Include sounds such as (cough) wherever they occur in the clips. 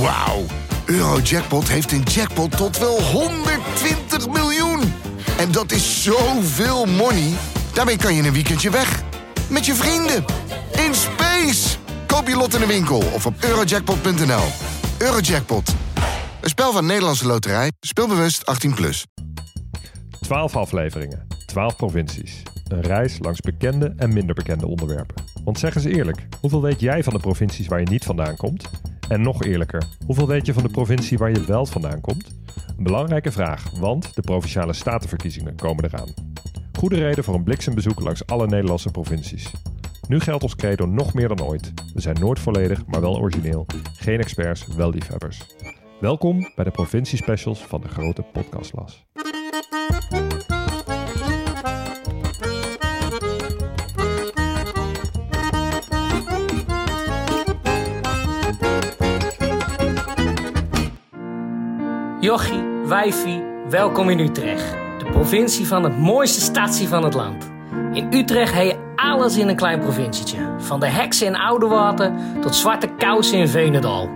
Wauw. Eurojackpot heeft een jackpot tot wel 120 miljoen. En dat is zoveel money. Daarmee kan je een weekendje weg. Met je vrienden. In space. Koop je lot in de winkel of op eurojackpot.nl. Eurojackpot. Een spel van Nederlandse Loterij. Speelbewust 18+. Plus. 12 afleveringen, 12 provincies. Een reis langs bekende en minder bekende onderwerpen. Want zeg eens eerlijk, hoeveel weet jij van de provincies waar je niet vandaan komt? En nog eerlijker, hoeveel weet je van de provincie waar je wel vandaan komt? Een belangrijke vraag, want de provinciale statenverkiezingen komen eraan. Goede reden voor een bliksembezoek langs alle Nederlandse provincies. Nu geldt ons credo nog meer dan ooit. We zijn nooit volledig, maar wel origineel. Geen experts, wel liefhebbers. Welkom bij de provinciespecials van de grote podcastlas. Jochie, wijfie, welkom in Utrecht. De provincie van het mooiste stadje van het land. In Utrecht heb je alles in een klein provincietje. Van de heksen in Oudewater tot zwarte kousen in Venendal.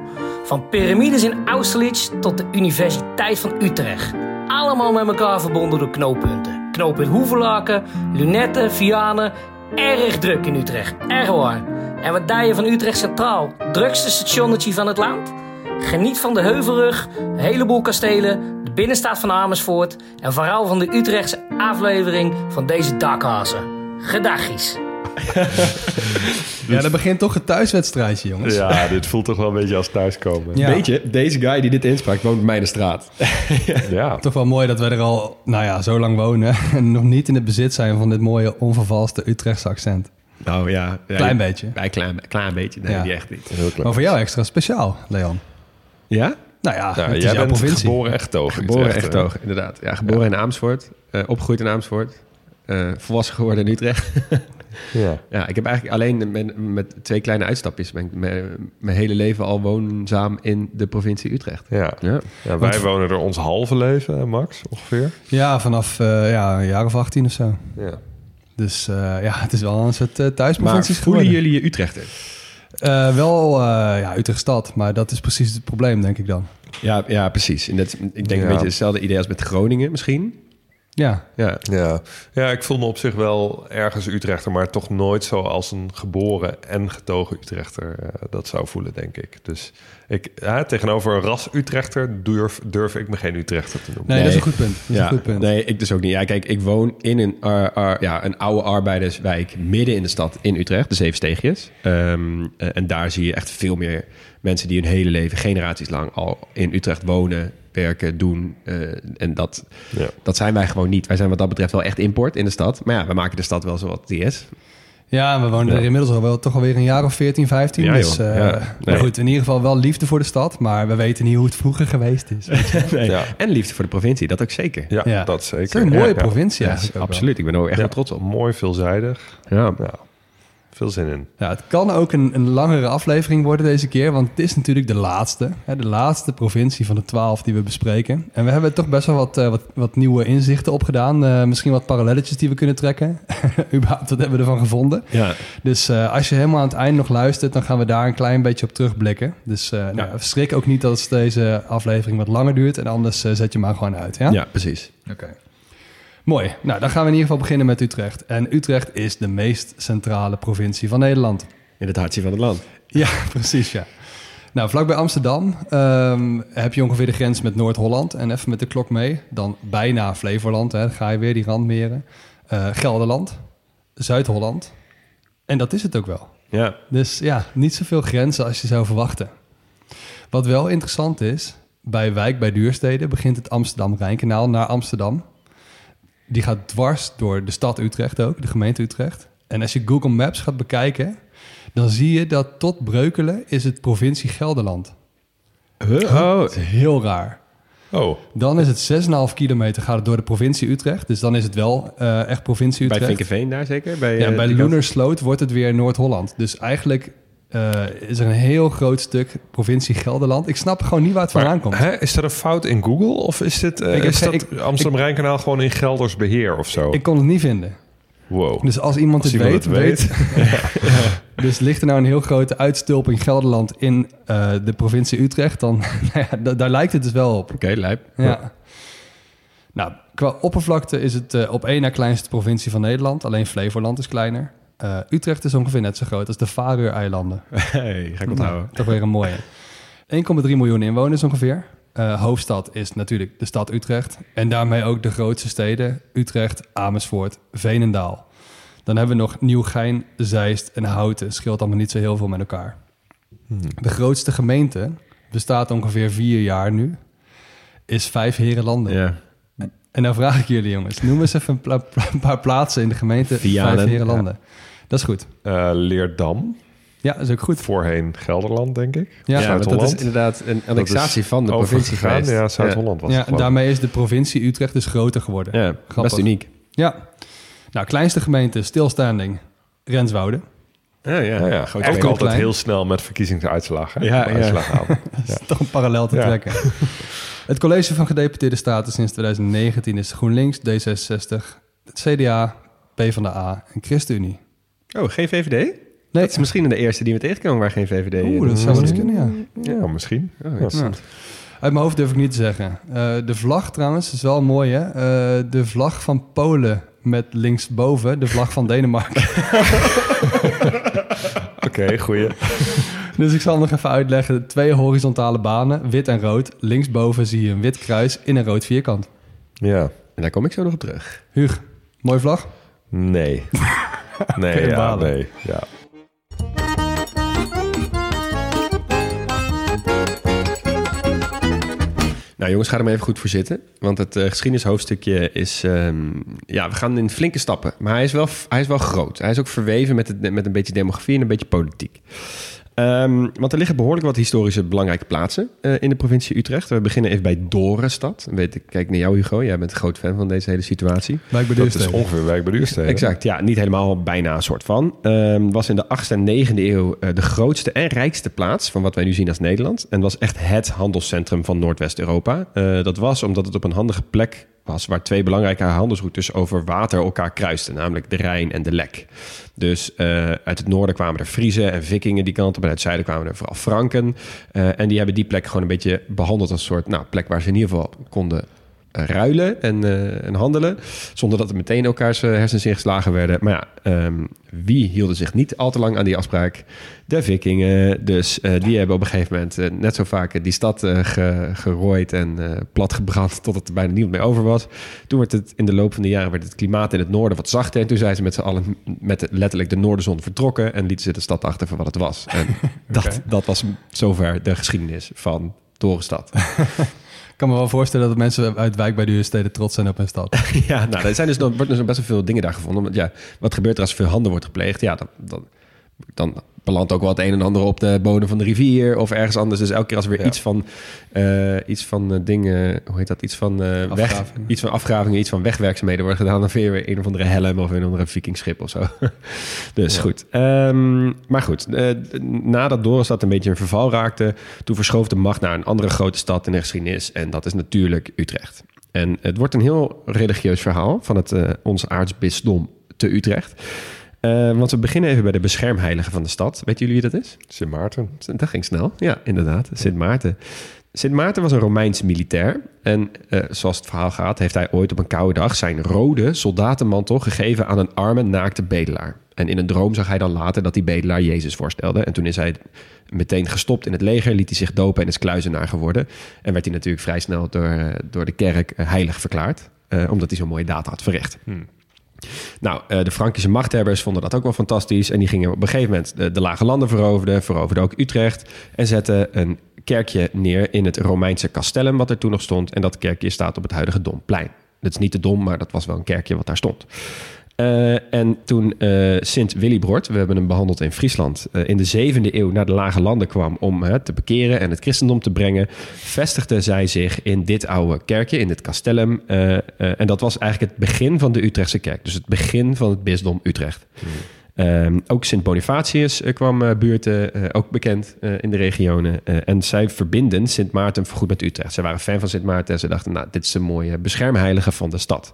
Van piramides in Austerlitz tot de Universiteit van Utrecht. Allemaal met elkaar verbonden door knooppunten. Knooppunt Hoevelaken, Lunetten, Vianen. Erg druk in Utrecht, erg hoor. En wat je van Utrecht Centraal? Drukste stationnetje van het land? Geniet van de Heuvelrug, een heleboel kastelen, de binnenstad van Amersfoort en vooral van de Utrechtse aflevering van deze dakhazen. Gedagjes. Ja, dat begint toch een thuiswedstrijdje, jongens. Ja, dit voelt toch wel een beetje als thuiskomen. Ja. Weet je, deze guy die dit insprak woont bij mij in de straat. (laughs) Ja. Toch wel mooi dat wij er al, nou ja, zo lang wonen (laughs) en nog niet in het bezit zijn van dit mooie onvervalste Utrechtse accent. Nou ja. ja, Klein beetje. Wij klein, klein beetje. Nee, Ja. die echt niet. Heel klein. Maar voor jou extra speciaal, Leon. Ja? Nou ja, is jij bent provincie. geboren echt toog. Geboren echt hoog, inderdaad. Ja, geboren in Amersfoort. eh, opgegroeid in Amersfoort. eh, volwassen geworden in Utrecht. (laughs) Ja. ja, ik heb eigenlijk alleen met, met twee kleine uitstapjes... ben ik mijn, mijn hele leven al woonzaam in de provincie Utrecht. Ja. Ja. ja, wij wonen er ons halve leven, Max, ongeveer. Ja, vanaf eh, ja, een jaar of 18 of zo. Ja. Dus eh, ja, het is wel een soort uh, Maar thuisprovincies voelen jullie je Utrechter? Eh, wel eh, ja, Utrecht stad, maar dat is precies het probleem, denk ik dan. Ja, ja precies. En dat, ik denk Ja. een beetje hetzelfde idee als met Groningen misschien. Ja, Ja, Ja. ja, ik voel me op zich wel ergens Utrechter, maar toch nooit zo als een geboren en getogen Utrechter eh, dat zou voelen, denk ik. Dus ik, ja, tegenover een ras Utrechter durf, durf ik me geen Utrechter te noemen. nee, dat is een goed punt. Dat is ja, een goed punt. Nee, ik dus ook niet. Ja, kijk, ik woon in een, ar- ar- ja, een oude arbeiderswijk midden in de stad in Utrecht, de Zevensteegjes. Ehm, eh, en daar zie je echt veel meer mensen die hun hele leven, generaties lang, al in Utrecht wonen, werken, doen. eh, en dat, Ja. dat zijn wij gewoon niet. Wij zijn wat dat betreft wel echt import in de stad. Maar ja, we maken de stad wel zoals die is. Ja, we wonen er inmiddels al wel toch alweer een jaar of 14, 15. Ja, dus eh, Ja. maar Nee. goed, in ieder geval wel liefde voor de stad, maar we weten niet hoe het vroeger geweest is. (laughs) Nee. Ja. En liefde voor de provincie, dat ook zeker. Ja, Ja. dat zeker. Het is een mooie provincie absoluut. Ik ben er ook echt wel trots op. Mooi veelzijdig. Ja. Ja, veel zin in. Ja, het kan ook een, een langere aflevering worden deze keer, want het is natuurlijk de laatste. Hè, de laatste provincie van de twaalf die we bespreken. En we hebben toch best wel wat, eh, wat, wat nieuwe inzichten opgedaan. Eh, misschien wat parallelletjes die we kunnen trekken. (laughs) Überhaupt, wat hebben we ervan gevonden? Ja. Dus eh, als je helemaal aan het eind nog luistert, dan gaan we daar een klein beetje op terugblikken. Dus eh nou, schrik ook niet als deze aflevering wat langer duurt. En anders zet je maar gewoon uit. Ja? ja, precies. Oké. Mooi. Nou, dan gaan we in ieder geval beginnen met Utrecht. En Utrecht is de meest centrale provincie van Nederland. In het hartje van het land. Ja, (laughs) precies, ja. Nou, vlakbij Amsterdam ehm, heb je ongeveer de grens met Noord-Holland. En even met de klok mee, dan bijna Flevoland. Hè, dan ga je weer die randmeren. Eh, Gelderland, Zuid-Holland. En dat is het ook wel. Ja. Dus ja, niet zoveel grenzen als je zou verwachten. Wat wel interessant is, bij Wijk bij Duurstede begint het Amsterdam-Rijnkanaal naar Amsterdam. Die gaat dwars door de stad Utrecht ook, de gemeente Utrecht. En als je Google Maps gaat bekijken, dan zie je dat tot Breukelen is het provincie Gelderland. Oh, heel raar. Oh, Dan is het 6,5 kilometer gaat het door de provincie Utrecht. Dus dan is het wel eh, echt provincie bij Utrecht. Vinkenveen daar zeker? Bij, Ja, eh, bij Loenersloot wordt het weer Noord-Holland. Dus eigenlijk eh, is er een heel groot stuk provincie Gelderland. Ik snap gewoon niet waar het vandaan komt. hè, is er een fout in Google? Of is, dit, heb is dat ik- Amsterdam-Rijnkanaal gewoon in Gelders beheer of zo? Ik kon het niet vinden. wow. Dus als iemand Als het iemand weet, het weet, (laughs) Dus ligt er nou een heel grote uitstulping Gelderland in eh, de provincie Utrecht, dan (laughs) nou ja, daar lijkt het dus wel op. Oké, lijp. Ja. Nou, qua oppervlakte is het op één na kleinste provincie van Nederland. Alleen Flevoland is kleiner. Eh, Utrecht is ongeveer net zo groot als de Faroe-eilanden. (laughs) Hey, ga ik onthouden. Nou, toch weer een mooie. 1,3 miljoen inwoners ongeveer. Eh, hoofdstad is natuurlijk de stad Utrecht. En daarmee ook de grootste steden. Utrecht, Amersfoort, Veenendaal. Dan hebben we nog Nieuwgein, Zeist en Houten. Scheelt allemaal niet zo heel veel met elkaar. De grootste gemeente bestaat ongeveer vier jaar nu. Is Vijf Herenlanden. Ja. En nou vraag ik jullie jongens. Noem eens even een, pla- (laughs) een paar plaatsen in de gemeente Vianen, Vijf Herenlanden. Dat is goed. Eh, Leerdam, Ja, dat is ook goed. voorheen Gelderland, denk ik. Ja, Ja, dat is inderdaad een annexatie van de provincie geweest. Ja, Zuid-Holland was Ja, en daarmee is de provincie Utrecht dus groter geworden. Ja, Grappig. best uniek. Ja. Nou, kleinste gemeente, stilstanding, Renswoude. Ja, ja. Ja, ja. Groot altijd klein. heel snel met verkiezingsuitslagen. Ja, ja. Uitslagen aan. (laughs) Dat is toch een parallel te Ja. trekken. Het college van gedeputeerde staten sinds 2019 is GroenLinks, D66, het CDA, PvdA en ChristenUnie. Oh, geen VVD? Nee, Dat is misschien de eerste die we tegenkomen waar geen VVD Oeh, dat zou wel eens kunnen, ja. Ja, misschien. Oh, Ja. interessant. Uit mijn hoofd durf ik niet te zeggen. Eh, de vlag trouwens is wel mooi, hè? Eh, de vlag van Polen met linksboven de vlag van Denemarken. (laughs) Oké, goeie. Dus ik zal nog even uitleggen. Twee horizontale banen, wit en rood. Linksboven zie je een wit kruis in een rood vierkant. Ja. En daar kom ik zo nog op terug. Huug, mooi vlag? Nee. (laughs) (laughs) Nee, ja, balen. nee. Ja. Nou jongens, ga er maar even goed voor zitten. Want het eh, geschiedenishoofdstukje is... ehm, ja, we gaan in flinke stappen. Maar hij is wel, hij is wel groot. Hij is ook verweven met, het, met een beetje demografie en een beetje politiek. Ehm, want er liggen behoorlijk wat historische belangrijke plaatsen eh, in de provincie Utrecht. We beginnen even bij Dorenstad. Weet ik, kijk naar jou Hugo, jij bent een groot fan van deze hele situatie. Wijk bij Dat is ongeveer wijk bij Duurstede. Exact, ja, niet helemaal, bijna een soort van. Ehm, was in de 8e en 9e eeuw eh, de grootste en rijkste plaats van wat wij nu zien als Nederland. En was echt het handelscentrum van Noordwest-Europa. Eh, dat was omdat het op een handige plek was waar twee belangrijke handelsroutes over water elkaar kruisten, namelijk de Rijn en de Lek. Dus eh, uit het noorden kwamen er Friezen en Vikingen die kant op, en uit het zuiden kwamen er vooral Franken. Eh, en die hebben die plek gewoon een beetje behandeld als een soort nou, plek waar ze in ieder geval konden ruilen en, eh, en handelen. Zonder dat er meteen elkaars eh, hersens ingeslagen werden. Maar ja, ehm, wie hielden zich niet al te lang aan die afspraak? De vikingen. Dus eh, die hebben op een gegeven moment net zo vaak die stad ge- gerooid en platgebrand... totdat er bijna niemand meer over was. Toen werd het in de loop van de jaren werd het klimaat in het noorden wat zachter. En toen zijn ze met z'n allen met de- letterlijk de noorderzon vertrokken... en lieten ze de stad achter voor wat het was. En (laughs) dat, dat was zover de geschiedenis van Dorenstad. (laughs) Kan me wel voorstellen dat mensen uit Wijk bij Duurstede trots zijn op hun stad. (laughs) Ja, nou, er zijn dus nog, dus best wel veel dingen daar gevonden. Want ja, wat gebeurt er als er veel handen wordt gepleegd? Ja, dan, dan, dan belandt ook wel het een en ander op de bodem van de rivier of ergens anders. Dus elke keer als er weer Ja. iets van, eh, iets van eh, dingen, hoe heet dat? Iets van, eh, weg, iets van afgravingen, iets van wegwerkzaamheden wordt gedaan. Dan vind je weer een of andere helm of een of andere vikingschip of zo. (laughs) dus goed. Ehm, maar goed, nadat Dorenstad een beetje in verval raakte, toen verschoof de macht naar een andere grote stad in de geschiedenis. En dat is natuurlijk Utrecht. En het wordt een heel religieus verhaal van het, ons aartsbisdom te Utrecht. Eh, want we beginnen even bij de beschermheilige van de stad. Weten jullie wie dat is? Sint Maarten. Dat ging snel. Ja, inderdaad. Sint Maarten. Sint Maarten was een Romeins militair. En eh, zoals het verhaal gaat, heeft hij ooit op een koude dag zijn rode soldatenmantel gegeven aan een arme, naakte bedelaar. En in een droom zag hij dan later dat die bedelaar Jezus voorstelde. En toen is hij meteen gestopt in het leger, liet hij zich dopen en is kluizenaar geworden. En werd hij natuurlijk vrij snel door, eh, door de kerk heilig verklaard. eh, omdat hij zo'n mooie daad had verricht. Nou, eh, de Frankische machthebbers vonden dat ook wel fantastisch. En die gingen op een gegeven moment de, de lage landen veroverden. Veroverden ook Utrecht. En zetten een kerkje neer in het Romeinse Castellum, wat er toen nog stond. En dat kerkje staat op het huidige Domplein. Dat is niet de Dom, maar dat was wel een kerkje wat daar stond. Eh, en toen eh, Sint Willibrord, we hebben hem behandeld in Friesland, eh, in de zevende eeuw naar de lage landen kwam om te bekeren en het christendom te brengen, vestigde zij zich in dit oude kerkje, in dit castellum. en dat was eigenlijk het begin van de Utrechtse kerk, dus het begin van het bisdom Utrecht. Ehm, ook Sint Bonifatius kwam buurten, ook bekend in de regionen. En zij verbinden Sint Maarten voorgoed met Utrecht. Zij waren fan van Sint Maarten en ze dachten, nou, dit is een mooie beschermheilige van de stad.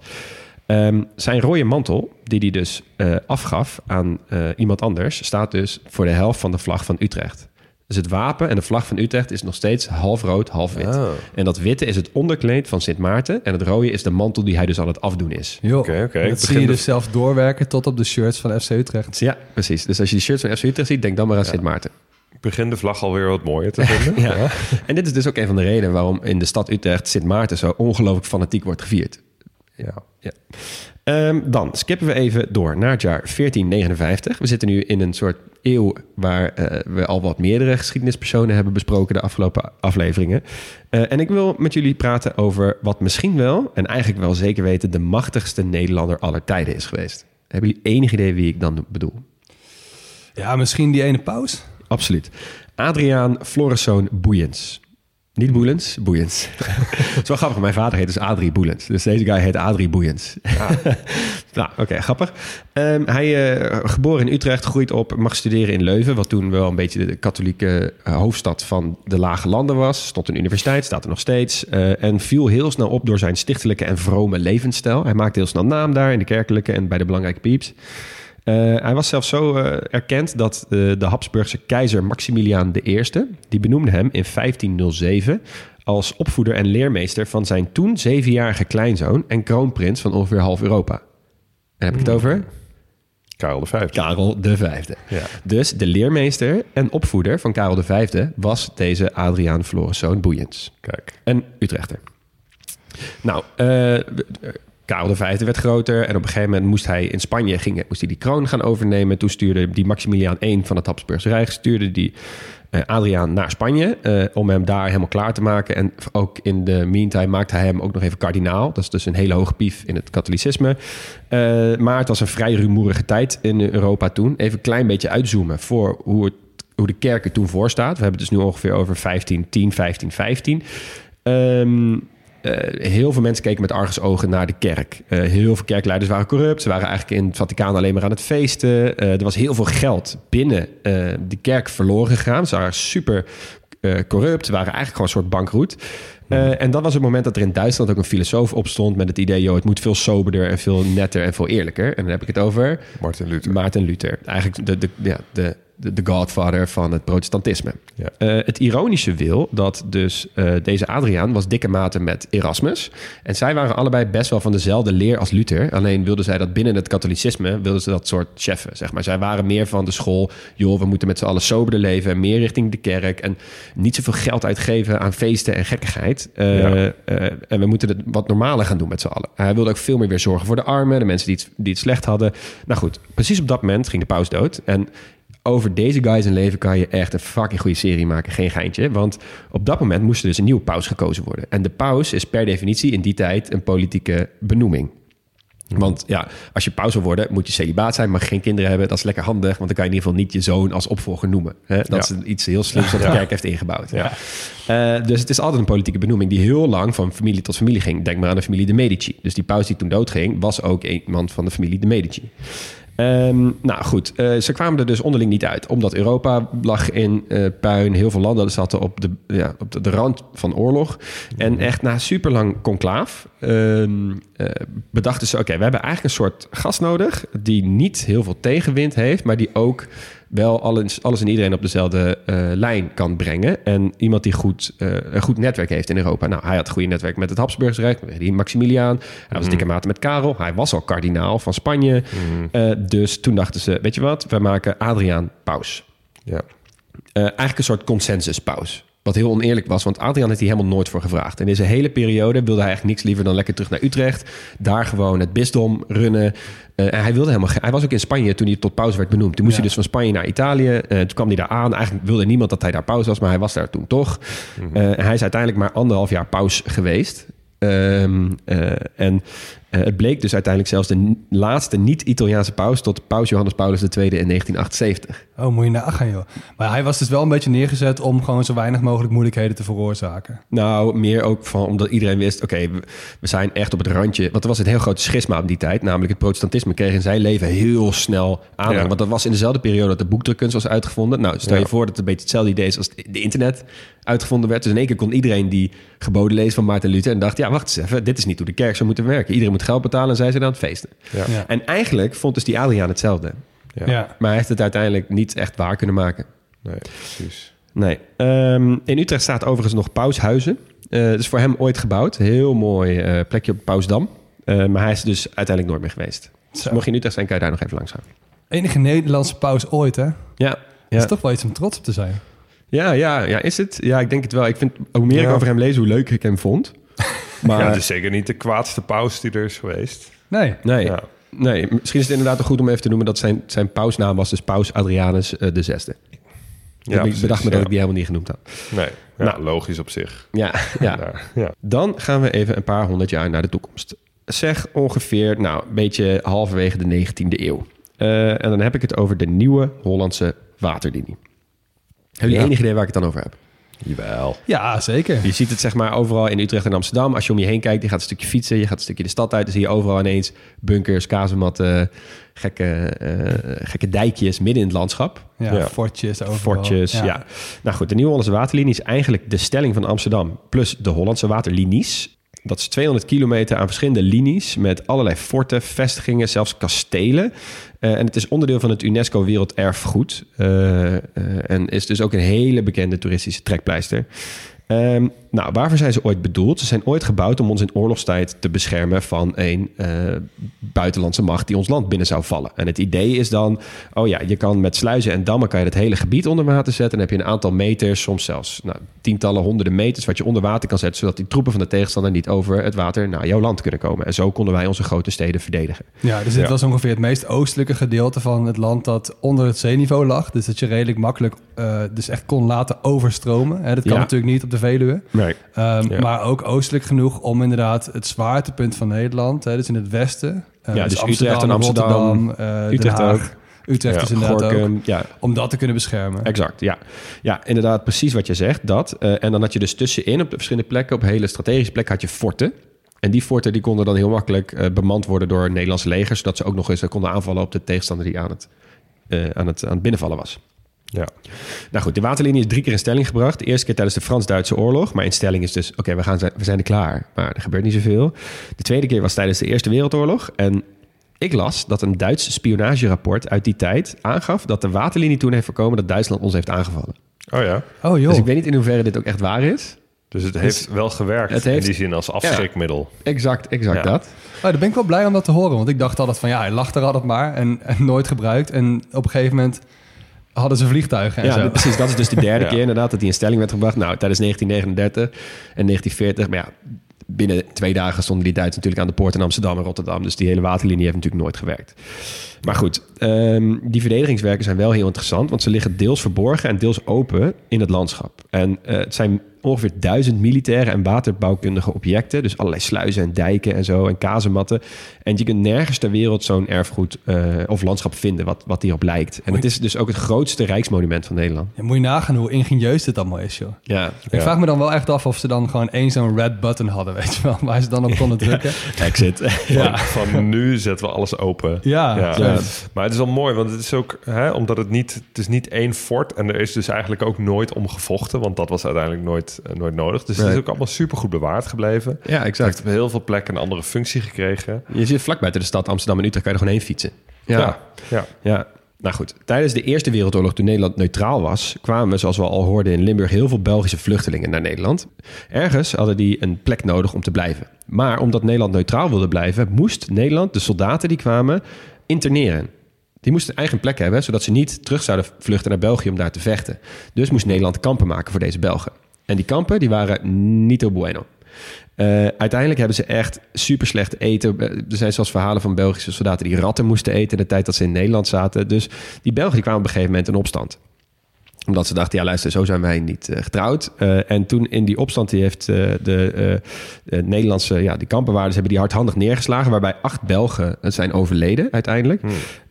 Ehm, zijn rode mantel, die hij dus eh, afgaf aan eh, iemand anders, staat dus voor de helft van de vlag van Utrecht. Dus het wapen en de vlag van Utrecht is nog steeds half rood, half wit. Oh. En dat witte is het onderkleed van Sint Maarten. En het rode is de mantel die hij dus aan het afdoen is. Oké, oké. Ik Dat zie je dus- dus zelf doorwerken tot op de shirts van FC Utrecht. Ja, precies. Dus als je die shirts van FC Utrecht ziet, denk dan maar aan Sint Maarten. Ik begin de vlag alweer wat mooier te vinden. (laughs) Ja. En dit is dus ook een van de redenen waarom in de stad Utrecht Sint Maarten zo ongelooflijk fanatiek wordt gevierd. Ja. Ja. Ehm, dan skippen we even door naar het jaar 1459. We zitten nu in een soort eeuw waar eh, we al wat meerdere geschiedenispersonen hebben besproken de afgelopen afleveringen. Eh, en ik wil met jullie praten over wat misschien wel, en eigenlijk wel zeker weten, de machtigste Nederlander aller tijden is geweest. Hebben jullie enig idee wie ik dan bedoel? Ja, misschien die ene paus? Absoluut. Adriaan Floriszoon Boeiens. Niet Boelens, Boeiens. Het is wel grappig, mijn vader heet dus Adrie Boelens. Dus deze guy heet Adrie Boeiens. (laughs) nou, oké, grappig. Ehm, hij eh geboren in Utrecht, groeit op, mag studeren in Leuven... wat toen wel een beetje de katholieke eh, hoofdstad van de Lage Landen was. Stond een universiteit, staat er nog steeds. eh, en viel heel snel op door zijn stichtelijke en vrome levensstijl. Hij maakte heel snel naam daar in de kerkelijke en bij de belangrijke pieps. Eh, hij was zelfs zo eh, erkend dat eh, de Habsburgse keizer Maximiliaan I... die benoemde hem in 1507 als opvoeder en leermeester... van zijn toen zevenjarige kleinzoon en kroonprins van ongeveer half Europa. En heb ik het over? Karel de Vijfde. Karel de Vijfde. Ja. Dus de leermeester en opvoeder van Karel de Vijfde... was deze Adriaan Floriszoon Boeiens. Kijk. Een Utrechter. Nou, eh, Karel V werd groter en op een gegeven moment moest hij in Spanje ging, moest hij die kroon gaan overnemen. Toen stuurde die Maximiliaan I van het Habsburgse Rijk stuurde die eh, Adriaan naar Spanje eh, om hem daar helemaal klaar te maken. En ook in de meantime maakte hij hem ook nog even kardinaal. Dat is dus een hele hoge pief in het katholicisme. Eh, maar het was een vrij rumoerige tijd in Europa toen. Even een klein beetje uitzoomen voor hoe hoe de kerk er toen voor staat. We hebben het dus nu ongeveer over 1510, 1515. Ehm, eh, heel veel mensen keken met argusogen naar de kerk. Eh, heel veel kerkleiders waren corrupt. Ze waren eigenlijk in het Vaticaan alleen maar aan het feesten. Eh, er was heel veel geld binnen eh, de kerk verloren gegaan. Ze waren super eh, corrupt. Ze waren eigenlijk gewoon een soort bankroet. Eh, en dat was het moment dat er in Duitsland ook een filosoof opstond met het idee: joh, het moet veel soberder en veel netter en veel eerlijker. En dan heb ik het over Martin Luther. Maarten Luther. Eigenlijk de, de, ja, de, de, de godfather van het protestantisme. Ja. Eh, het ironische wil dat dus eh, deze Adriaan was dikke maten met Erasmus. En zij waren allebei best wel van dezelfde leer als Luther. Alleen wilden zij dat binnen het katholicisme, wilden ze dat soort cheffen, zeg maar. Zij waren meer van de school, joh, we moeten met z'n allen soberder leven... en meer richting de kerk en niet zoveel geld uitgeven aan feesten en gekkigheid. Ja. eh, en we moeten het wat normaler gaan doen met z'n allen. Hij wilde ook veel meer weer zorgen voor de armen, de mensen die het, die het slecht hadden. Nou goed, precies op dat moment ging de paus dood. En over deze guy zijn leven kan je echt een fucking goede serie maken. Geen geintje. Want op dat moment moest er dus een nieuwe paus gekozen worden. En de paus is per definitie in die tijd een politieke benoeming. Want ja, als je paus wil worden, moet je celibaat zijn, mag geen kinderen hebben. Dat is lekker handig, want dan kan je in ieder geval niet je zoon als opvolger noemen. Hè? Dat Ja. is iets heel slims wat de Ja. kerk heeft ingebouwd. Ja. Eh, dus het is altijd een politieke benoeming die heel lang van familie tot familie ging. Denk maar aan de familie de Medici. Dus die paus die toen doodging, was ook iemand van de familie de Medici. Ehm, nou goed, eh, ze kwamen er dus onderling niet uit. Omdat Europa lag in eh, puin. Heel veel landen zaten op de, ja, op de, de rand van oorlog. En echt na super lang conclaaf eh, bedachten ze... oké, we hebben eigenlijk een soort gast nodig... die niet heel veel tegenwind heeft... maar die ook wel alles, alles en iedereen op dezelfde eh, lijn kan brengen. En iemand die goed, eh, een goed netwerk heeft in Europa. Nou, hij had een goede netwerk met het Habsburgse Rijk, die Maximiliaan. Hij was dikke mate met Karel. Hij was al kardinaal van Spanje. Eh, dus toen dachten ze, weet je wat, we maken Adriaan paus. Ja. Eigenlijk een soort consensus-paus. Wat heel oneerlijk was, want Adriaan heeft hier helemaal nooit voor gevraagd. In deze hele periode wilde hij eigenlijk niks liever dan lekker terug naar Utrecht. Daar gewoon het bisdom runnen. Eh, en hij, wilde helemaal, hij was ook in Spanje toen hij tot paus werd benoemd. Toen moest Ja. hij dus van Spanje naar Italië. Eh, toen kwam hij daar aan. Eigenlijk wilde niemand dat hij daar paus was, maar hij was daar toen toch. Eh, en hij is uiteindelijk maar anderhalf jaar paus geweest. Ehm, eh, en eh, het bleek dus uiteindelijk zelfs de laatste niet-Italiaanse paus... tot paus Johannes Paulus II in 1978. Oh, moet je nagaan, joh. Maar hij was dus wel een beetje neergezet om gewoon zo weinig mogelijk moeilijkheden te veroorzaken. Nou, meer ook van omdat iedereen wist, oké, we, we zijn echt op het randje. Want er was een heel groot schisma op die tijd. Namelijk het protestantisme kreeg in zijn leven heel snel. Ja. Want dat was in dezelfde periode dat de boekdrukkunst was uitgevonden. Nou, stel je Ja. voor dat het een beetje hetzelfde idee is als de internet uitgevonden werd. Dus in één keer kon iedereen die geboden lezen van Maarten Luther... en dacht, ja, wacht eens even, dit is niet hoe de kerk zou moeten werken. Iedereen moet geld betalen en zij zijn aan het feesten. Ja. Ja. En eigenlijk vond dus die Adriaan hetzelfde. Ja. Ja. Maar hij heeft het uiteindelijk niet echt waar kunnen maken. Nee, precies. Nee. Ehm, in Utrecht staat overigens nog Paushuizen. Eh dat is voor hem ooit gebouwd. Heel mooi eh, plekje op Pausdam. Eh, maar hij is dus uiteindelijk nooit meer geweest. Dus Zo. mocht je in Utrecht zijn, kan je daar nog even langs gaan. Enige Nederlandse paus ooit, hè? Dat Ja, is ja. toch wel iets om trots op te zijn. ja, ja, ja, is het? Ja, ik denk het wel. Ik vind, hoe meer ik Ja. over hem lees, hoe leuker ik hem vond. Maar ja, het is zeker niet de kwaadste paus die er is geweest. Nee. nee, Ja. nee, misschien is het inderdaad ook goed om even te noemen... dat zijn, zijn pausnaam was dus Paus Adrianus eh, de zesde. Ja, ik precies, bedacht me dat ik die helemaal niet genoemd had. Nee, ja, Nou. logisch op zich. (laughs) Ja, ja. Ja. Dan gaan we even een paar honderd jaar naar de toekomst. Zeg ongeveer, nou, een beetje halverwege de 19e eeuw. Eh, en dan heb ik het over de nieuwe Hollandse waterlinie. Hebben jullie Ja. enig idee waar ik het dan over heb? Jawel. Ja, zeker. Je ziet het zeg maar overal in Utrecht en Amsterdam. Als je om je heen kijkt, je gaat een stukje fietsen, je gaat een stukje de stad uit, dan zie je overal ineens bunkers, kazematten, gekke, eh, gekke dijkjes midden in het landschap. Ja, Ja. fortjes overal. Fortjes, ja. Nou goed, de Nieuwe Hollandse Waterlinie is eigenlijk de stelling van Amsterdam... plus de Hollandse waterlinies. Dat is 200 kilometer aan verschillende linies... met allerlei forten, vestigingen, zelfs kastelen. Eh, en het is onderdeel van het UNESCO Werelderfgoed. eh, eh, en is dus ook een hele bekende toeristische trekpleister. Ehm, nou, waarvoor zijn ze ooit bedoeld? Ze zijn ooit gebouwd om ons in oorlogstijd te beschermen van een eh, buitenlandse macht die ons land binnen zou vallen. En het idee is dan, oh ja, je kan met sluizen en dammen kan je het hele gebied onder water zetten. En dan heb je een aantal meters, soms zelfs nou, tientallen, honderden meters wat je onder water kan zetten, zodat die troepen van de tegenstander niet over het water naar jouw land kunnen komen. En zo konden wij onze grote steden verdedigen. Ja, dus dit Ja. was ongeveer het meest oostelijke gedeelte van het land dat onder het zeeniveau lag. Dus dat je redelijk makkelijk eh, dus echt kon laten overstromen. Hè, dat kan Ja. natuurlijk niet op de Veluwe. Nee. Ehm, Ja. Maar ook oostelijk genoeg om inderdaad het zwaartepunt van Nederland, hè, dus in het westen. eh, Ja, dus Utrecht en Amsterdam, Rotterdam, eh, Den Utrecht Haag, ook. Utrecht Ja, is inderdaad ook. Ja, Om dat te kunnen beschermen. Exact, ja. Ja, inderdaad, precies wat je zegt, dat. En dan had je dus tussenin op de verschillende plekken, op hele strategische plekken, had je forten. En die forten die konden dan heel makkelijk eh, bemand worden door Nederlandse legers, zodat ze ook nog eens konden aanvallen op de tegenstander die aan het, aan het, aan het binnenvallen was. Ja. Nou goed, de waterlinie is drie keer in stelling gebracht. De eerste keer tijdens de Frans-Duitse oorlog. Maar in stelling is dus, oké, we gaan zijn, we zijn er klaar. Maar er gebeurt niet zoveel. De tweede keer was tijdens de Eerste Wereldoorlog. En ik las dat een Duits spionagerapport uit die tijd aangaf... dat de waterlinie toen heeft voorkomen dat Duitsland ons heeft aangevallen. Oh ja. Oh joh. Dus ik weet niet in hoeverre dit ook echt waar is. Dus het heeft wel gewerkt het heeft- in die zin als afschrikmiddel. Exact, exact Ja. dat. Oh, daar ben ik wel blij om dat te horen. Want ik dacht altijd van ja, hij lag er altijd maar en, en nooit gebruikt. En op een gegeven moment hadden ze vliegtuigen en Ja, zo. precies. Dat is dus de (laughs) derde Ja. keer inderdaad dat die in stelling werd gebracht. Nou, tijdens 1939 en 1940. Maar ja, binnen twee dagen stonden die Duitsers natuurlijk aan de poort in Amsterdam en Rotterdam. Dus die hele waterlinie heeft natuurlijk nooit gewerkt. Maar goed, ehm, die verdedigingswerken zijn wel heel interessant. Want ze liggen deels verborgen en deels open in het landschap. En eh, het zijn ongeveer duizend militaire en waterbouwkundige objecten. Dus allerlei sluizen en dijken en zo en kazematten. En je kunt nergens ter wereld zo'n erfgoed eh, of landschap vinden wat, wat hierop lijkt. En het is dus ook het grootste rijksmonument van Nederland. Ja, moet je nagaan hoe ingenieus dit allemaal is, joh. Ja, Ik Ja. vraag me dan wel echt af of ze dan gewoon één zo'n red button hadden, weet je wel. (laughs) Waar ze dan op konden drukken. (laughs) exit. (laughs) Van, van nu zetten we alles open. Ja, Ja. ja. Maar het is wel mooi, want het is ook, hè, omdat het niet, het is niet één fort en er is dus eigenlijk ook nooit om gevochten, want dat was uiteindelijk nooit, eh, nooit nodig. Dus het is ook allemaal super goed bewaard gebleven. Ja, Het exact. heeft op heel veel plekken een andere functie gekregen. Je zit vlak buiten de stad Amsterdam en Utrecht, kan je er gewoon heen fietsen. Ja, ja. Ja, nou goed. Tijdens de Eerste Wereldoorlog, toen Nederland neutraal was, kwamen, zoals we al hoorden in Limburg, heel veel Belgische vluchtelingen naar Nederland. Ergens hadden die een plek nodig om te blijven. Maar omdat Nederland neutraal wilde blijven, moest Nederland de soldaten die kwamen interneren. Die moesten een eigen plek hebben, zodat ze niet terug zouden vluchten naar België om daar te vechten. Dus moest Nederland kampen maken voor deze Belgen. En die kampen die waren niet bueno. Eh, uiteindelijk hebben ze echt super slecht eten. Eh, Er zijn zelfs verhalen van Belgische soldaten die ratten moesten eten in de tijd dat ze in Nederland zaten. Dus die Belgen kwamen op een gegeven moment in opstand omdat ze dachten, ja luister, zo zijn wij niet eh, getrouwd. Eh, en toen in die opstand die heeft eh, de eh, Nederlandse, ja, die kampenwaarders hebben die hardhandig neergeslagen. Waarbij acht Belgen zijn overleden uiteindelijk.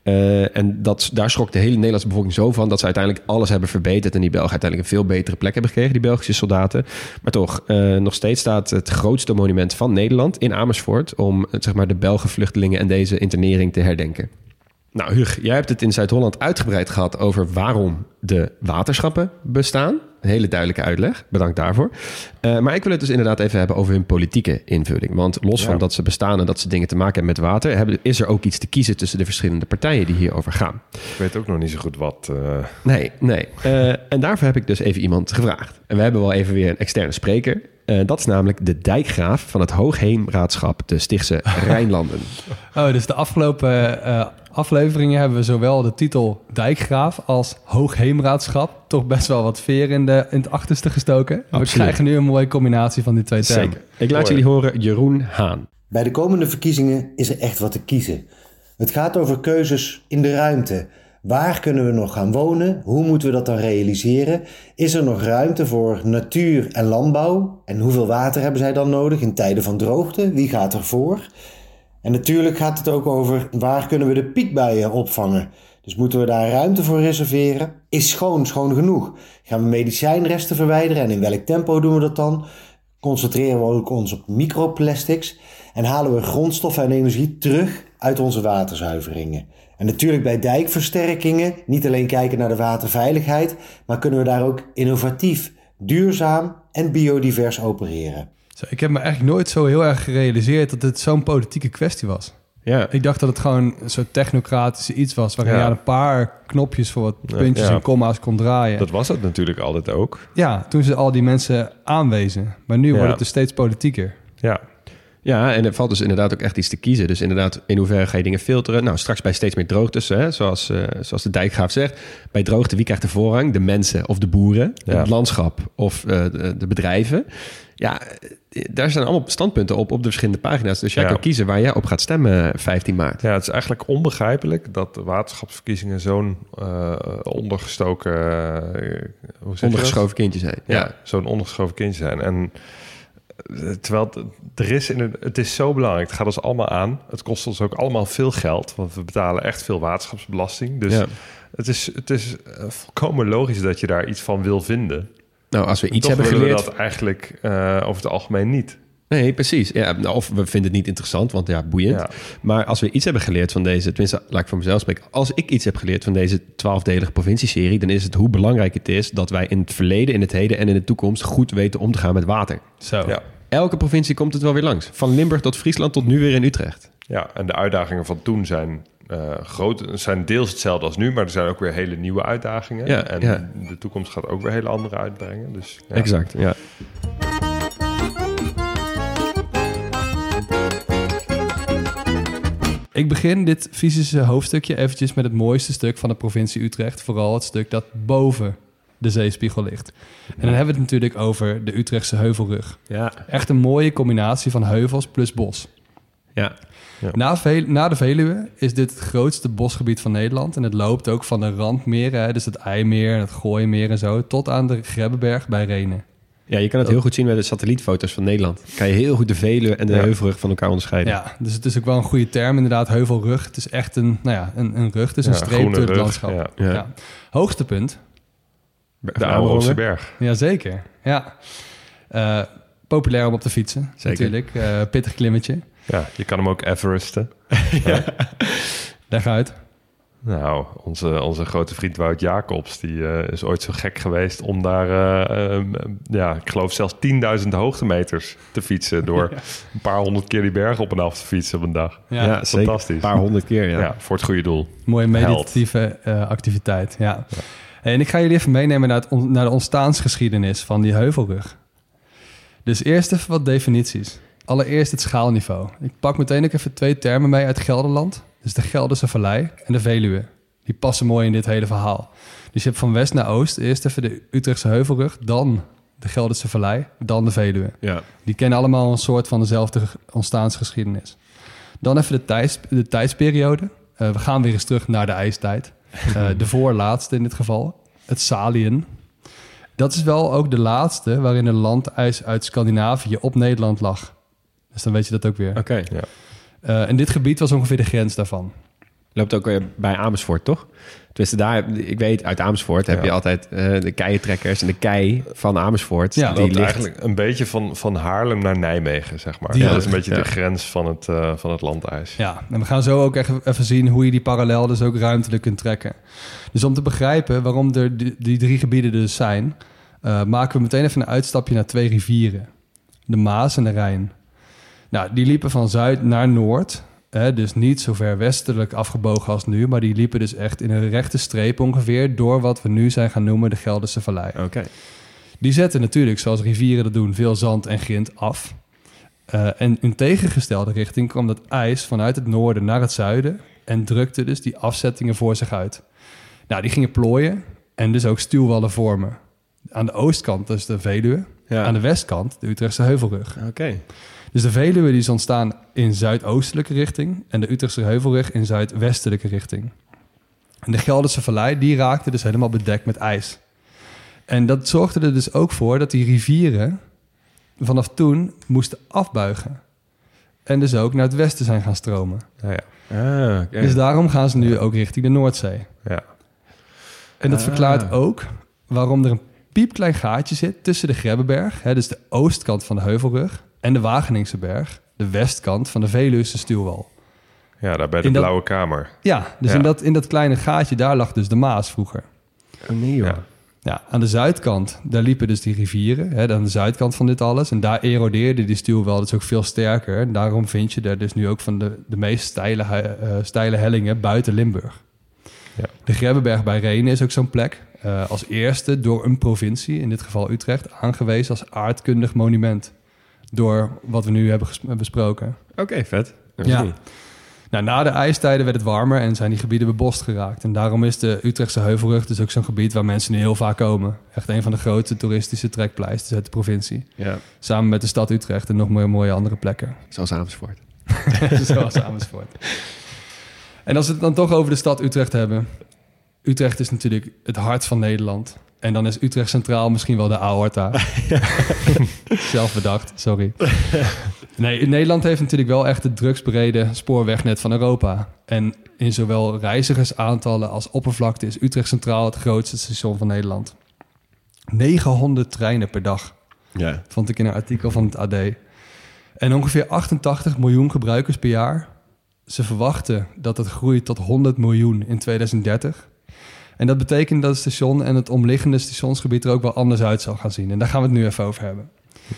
Eh, en dat, daar schrok de hele Nederlandse bevolking zo van... dat ze uiteindelijk alles hebben verbeterd... en die Belgen uiteindelijk een veel betere plek hebben gekregen... die Belgische soldaten. Maar toch, nog steeds staat het grootste monument van Nederland in Amersfoort... om zeg maar, de Belgen vluchtelingen en deze internering te herdenken. Nou, Hug, jij hebt het in Zuid-Holland uitgebreid gehad over waarom de waterschappen bestaan. Een hele duidelijke uitleg. Bedankt daarvoor. Uh, maar ik wil het dus inderdaad even hebben over hun politieke invulling. Want los Ja. van dat ze bestaan en dat ze dingen te maken hebben met water, hebben, is er ook iets te kiezen tussen de verschillende partijen die hierover gaan. Ik weet ook nog niet zo goed wat. eh, Nee, nee. Eh, en daarvoor heb ik dus even iemand gevraagd. En we hebben wel even weer een externe spreker. Eh, dat is namelijk de dijkgraaf van het Hoogheemraadschap, de Stichtse (laughs) Rijnlanden. Oh, dus de afgelopen eh, afleveringen hebben we zowel de titel Dijkgraaf als Hoogheemraadschap toch best wel wat veer in, de, in het achterste gestoken. We krijgen nu een mooie combinatie van die twee termen. Zeker. Ik laat jullie horen Jeroen Haan. Bij de komende verkiezingen is er echt wat te kiezen. Het gaat over keuzes in de ruimte. Waar kunnen we nog gaan wonen? Hoe moeten we dat dan realiseren? Is er nog ruimte voor natuur en landbouw? En hoeveel water hebben zij dan nodig in tijden van droogte? Wie gaat er voor? En natuurlijk gaat het ook over waar kunnen we de piekbuien opvangen? Dus moeten we daar ruimte voor reserveren? Is schoon schoon genoeg? Gaan we medicijnresten verwijderen en in welk tempo doen we dat dan? Concentreren we ook ons op microplastics? En halen we grondstoffen en energie terug uit onze waterzuiveringen? En natuurlijk bij dijkversterkingen niet alleen kijken naar de waterveiligheid, maar kunnen we daar ook innovatief, duurzaam en biodivers opereren. Zo, ik heb me eigenlijk nooit zo heel erg gerealiseerd dat het zo'n politieke kwestie was. Ja, Ik dacht dat het gewoon zo'n technocratische iets was... waarin Ja. je aan een paar knopjes voor wat puntjes Ja. en komma's kon draaien. dat was het natuurlijk altijd ook. Ja, toen ze al die mensen aanwezen. Maar nu wordt het dus steeds politieker. Ja, ja, en er valt dus inderdaad ook echt iets te kiezen. Dus inderdaad, in hoeverre ga je dingen filteren? Nou, straks bij steeds meer droogtes, hè, zoals, eh, zoals de dijkgraaf zegt. Bij droogte, wie krijgt de voorrang? De mensen of de boeren? Ja. Het landschap of eh, de, de bedrijven? Ja, eh, daar staan allemaal standpunten op op de verschillende pagina's. Dus jij Ja. kan kiezen waar jij op gaat stemmen 15 maart. Ja, het is eigenlijk onbegrijpelijk dat de waterschapsverkiezingen zo'n ondergestoken... Ondergeschoven kindje zijn. Ja, zo'n ondergeschoven kindje zijn. En terwijl het, er is in het, het is zo belangrijk. Het gaat ons allemaal aan. Het kost ons ook allemaal veel geld, want we betalen echt veel waterschapsbelasting. Dus Ja. het is, het is eh, volkomen logisch dat je daar iets van wil vinden. Nou, als we iets hebben geleerd... we dat eigenlijk eh, over het algemeen niet. Nee, precies. Ja, of we vinden het niet interessant, want ja, boeiend. Ja. Maar als we iets hebben geleerd van deze, tenminste, laat ik voor mezelf spreken. Als ik iets heb geleerd van deze twaalfdelige provincieserie, dan is het hoe belangrijk het is dat wij in het verleden, in het heden en in de toekomst goed weten om te gaan met water. Zo. Ja. Elke provincie komt het wel weer langs. Van Limburg tot Friesland tot nu weer in Utrecht. ja, en de uitdagingen van toen zijn, eh, groot, zijn deels hetzelfde als nu, maar er zijn ook weer hele nieuwe uitdagingen. Ja, en ja. de toekomst gaat ook weer hele andere uitbrengen. Dus, ja. Exact, ja. Ik begin dit fysische hoofdstukje eventjes met het mooiste stuk van de provincie Utrecht. Vooral het stuk dat boven de zeespiegel ligt. En dan hebben we het natuurlijk over de Utrechtse heuvelrug. Ja, Echt een mooie combinatie van heuvels plus bos. ja. Na, na de Veluwe is dit het grootste bosgebied van Nederland. En het loopt ook van de randmeren, hè, dus het IJmeer en het Gooimeer en zo... tot aan de Grebbeberg bij Renen. Ja je kan het heel goed zien bij de satellietfoto's van Nederland. Kan je heel goed de Veluwe en de Ja. Heuvelrug van elkaar onderscheiden. Ja, dus het is ook wel een goede term inderdaad, heuvelrug. Het is echt een, nou ja, een, een rug, dus een Ja, streep groene door het rug, landschap. ja. Ja. Ja. Hoogste punt, De. Amerongse berg. Jazeker, ja. Eh, populair om op te fietsen, Zeker. natuurlijk. Eh, pittig klimmetje. Ja, je kan hem ook Everesten. (laughs) Leg uit. Nou, onze, onze grote vriend Wout Jacobs, die eh, is ooit zo gek geweest om daar, eh, ehm, ja, ik geloof zelfs 10.000 hoogtemeters te fietsen door (laughs) een paar honderd keer die berg op en af te fietsen op een dag. Ja, Ja, zeker. fantastisch. Een paar honderd keer, ja. Ja, voor het goede doel. Mooie meditatieve eh, activiteit, ja. En ik ga jullie even meenemen naar, het on- naar de ontstaansgeschiedenis van die heuvelrug. Dus eerst even wat definities. Allereerst het schaalniveau. Ik pak meteen ook even twee termen mee uit Gelderland. Dus de Gelderse Vallei en de Veluwe. Die passen mooi in dit hele verhaal. Dus je hebt van west naar oost eerst even de Utrechtse Heuvelrug, dan de Gelderse Vallei, dan de Veluwe. Ja. Die kennen allemaal een soort van dezelfde ge- ontstaansgeschiedenis. Dan even de, tijds, de tijdsperiode. Eh, we gaan weer eens terug naar de ijstijd. (laughs) Eh, de voorlaatste in dit geval. Het Saliën. Dat is wel ook de laatste waarin een landijs uit Scandinavië op Nederland lag. Dus dan weet je dat ook weer. Oké. Ja. Eh, en dit gebied was ongeveer de grens daarvan. Loopt ook weer bij Amersfoort, toch? Tenminste, daar, ik weet, uit Amersfoort heb Ja. je altijd eh, de keitrekkers en de kei van Amersfoort. Ja. die loopt ligt eigenlijk een beetje van, van Haarlem naar Nijmegen, zeg maar. Die dat is een beetje Ja. de grens van het, eh, van het landijs. Ja, en we gaan zo ook echt even zien hoe je die parallel dus ook ruimtelijk kunt trekken. Dus om te begrijpen waarom er die, die drie gebieden dus zijn, eh, maken we meteen even een uitstapje naar twee rivieren. De Maas en de Rijn. Nou, die liepen van zuid naar noord. Hè, dus niet zo ver westelijk afgebogen als nu, maar die liepen dus echt in een rechte streep ongeveer door wat we nu zijn gaan noemen de Gelderse Vallei. Oké. Die zetten natuurlijk, zoals rivieren dat doen, veel zand en grind af. Eh, en in tegengestelde richting kwam dat ijs vanuit het noorden naar het zuiden en drukte dus die afzettingen voor zich uit. Nou, die gingen plooien en dus ook stuwwallen vormen. Aan de oostkant dus de Veluwe, Ja. aan de westkant de Utrechtse Heuvelrug. Oké. Dus de Veluwe die is ontstaan in zuidoostelijke richting en de Utrechtse Heuvelrug in zuidwestelijke richting. En de Gelderse Vallei die raakte dus helemaal bedekt met ijs. En dat zorgde er dus ook voor dat die rivieren vanaf toen moesten afbuigen. En dus ook naar het westen zijn gaan stromen. Ja, ja. Ah. Dus daarom gaan ze nu ook richting de Noordzee. ja. En dat Ah. verklaart ook waarom er een piepklein gaatje zit tussen de Grebbeberg, hè, dus de oostkant van de Heuvelrug, en de Wageningse berg, de westkant van de Veluwse stuwwal. ja, daar bij de In dat- Blauwe Kamer. Ja, dus Ja. In, dat, in dat kleine gaatje, daar lag dus de Maas vroeger. Oh, nee. Ja. Ja, aan de zuidkant, daar liepen dus die rivieren, hè, aan de zuidkant van dit alles. En daar erodeerde die stuwwal dus ook veel sterker. En daarom vind je daar dus nu ook van de, de meest steile, eh, steile hellingen buiten Limburg. Ja. De Grebbeberg bij Renen is ook zo'n plek. eh, als eerste door een provincie, in dit geval Utrecht, aangewezen als aardkundig monument. Door wat we nu hebben besproken. Oké, vet. Ja. Nou, na de ijstijden werd het warmer en zijn die gebieden bebost geraakt. En daarom is de Utrechtse Heuvelrug dus ook zo'n gebied waar mensen nu heel vaak komen. Echt een van de grootste toeristische trekpleisters uit de provincie. Ja, Samen met de stad Utrecht en nog meer mooie andere plekken. zoals Amersfoort. (laughs) Zoals Amersfoort. En als we het dan toch over de stad Utrecht hebben. Utrecht is natuurlijk het hart van Nederland. En dan is Utrecht Centraal misschien wel de aorta. (laughs) (laughs) Zelf bedacht, sorry. (laughs) Nee, Nederland heeft natuurlijk wel echt het drugsbrede spoorwegnet van Europa. En in zowel reizigersaantallen als oppervlakte is Utrecht Centraal het grootste station van Nederland. 900 treinen per dag Ja. vond ik in een artikel van het AD. En ongeveer 88 miljoen gebruikers per jaar. Ze verwachten dat het groeit tot 100 miljoen in 2030. En dat betekent dat het station en het omliggende stationsgebied er ook wel anders uit zal gaan zien. En daar gaan we het nu even over hebben. Dus het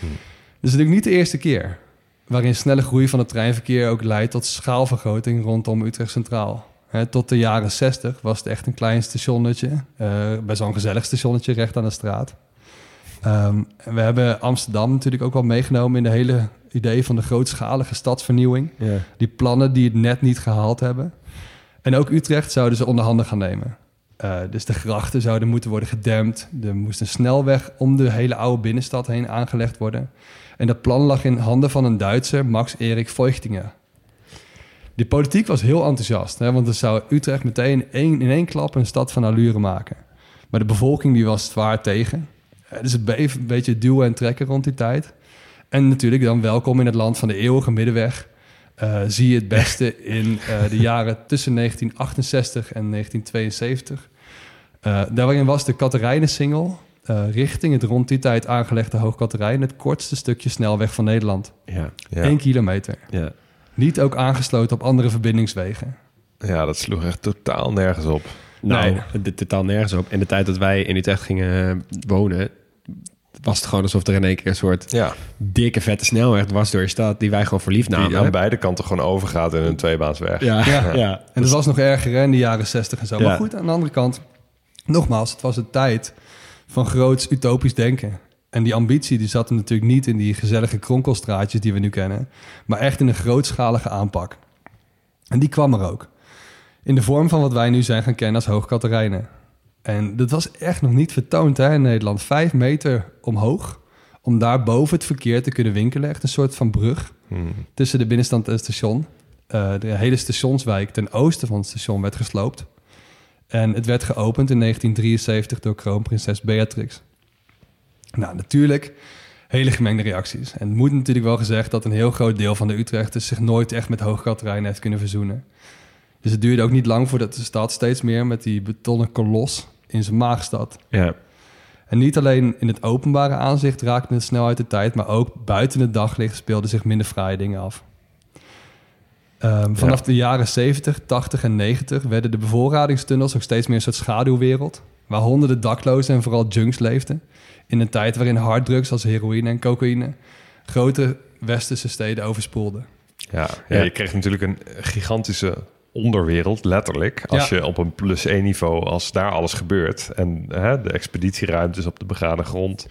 is natuurlijk niet de eerste keer waarin snelle groei van het treinverkeer ook leidt tot schaalvergroting rondom Utrecht Centraal. Tot de jaren 60 was het echt een klein stationnetje, eh, bij zo'n gezellig stationnetje recht aan de straat. En we hebben Amsterdam natuurlijk ook wel meegenomen in de hele idee van de grootschalige stadsvernieuwing. Die plannen die het net niet gehaald hebben. En ook Utrecht zouden ze onder handen gaan nemen. Eh, dus de grachten zouden moeten worden gedempt. Er moest een snelweg om de hele oude binnenstad heen aangelegd worden. En dat plan lag in handen van een Duitser, Max Erik Feuchtinger. De politiek was heel enthousiast, hè, want dan zou Utrecht meteen in één klap een stad van allure maken. Maar de bevolking die was zwaar tegen. Eh, dus het bleef een beetje duwen en trekken rond die tijd. En natuurlijk dan welkom in het land van de eeuwige middenweg. Eh, zie je het beste in de jaren tussen 1968 en 1972. Eh, daarin was de Katerijnensingel eh, richting het rond die tijd aangelegde Hoogkaterijn... het kortste stukje snelweg van Nederland. Ja. Ja. Eén kilometer. Ja. Niet ook aangesloten op andere verbindingswegen. ja, dat sloeg echt totaal nergens op. Nou, Nee. dit totaal nergens op. In de tijd dat wij in Utrecht gingen wonen... was het gewoon alsof er in één keer een soort Ja, dikke vette snelweg was door je stad... die wij gewoon verliefd die namen. aan beide kanten gewoon overgaat in een tweebaansweg. Ja, ja. Ja. En dat was nog erger hè, in de jaren 60 en zo. Ja. Maar goed, aan de andere kant, nogmaals, het was een tijd van groots utopisch denken. En die ambitie die zat hem natuurlijk niet in die gezellige kronkelstraatjes die we nu kennen, maar echt in een grootschalige aanpak. En die kwam er ook. In de vorm van wat wij nu zijn gaan kennen als Hoogkaterijnen. En dat was echt nog niet vertoond hè, in Nederland. Vijf meter omhoog, om daar boven het verkeer te kunnen winkelen. Echt een soort van brug Hmm. tussen de binnenstand en het station. Eh, de hele stationswijk ten oosten van het station werd gesloopt. En het werd geopend in 1973 door kroonprinses Beatrix. Nou, natuurlijk hele gemengde reacties. En het moet natuurlijk wel gezegd dat een heel groot deel van de Utrechters zich nooit echt met Hoogkaterijn heeft kunnen verzoenen. Dus het duurde ook niet lang voordat de stad steeds meer met die betonnen kolos in zijn maag zat. Ja. En niet alleen in het openbare aanzicht raakte het snel uit de tijd, maar ook buiten het daglicht speelden zich minder fraaie dingen af. Ehm, vanaf de jaren 70, 80 en 90 werden de bevoorradingstunnels ook steeds meer een soort schaduwwereld, waar honderden daklozen en vooral junks leefden. In een tijd waarin harddrugs als heroïne en cocaïne grote westerse steden overspoelden. Ja, ja, Ja. je kreeg natuurlijk een gigantische onderwereld, letterlijk. Als Ja. je op een plus 1 niveau, als daar alles gebeurt... en hè, de expeditieruimtes op de begane grond...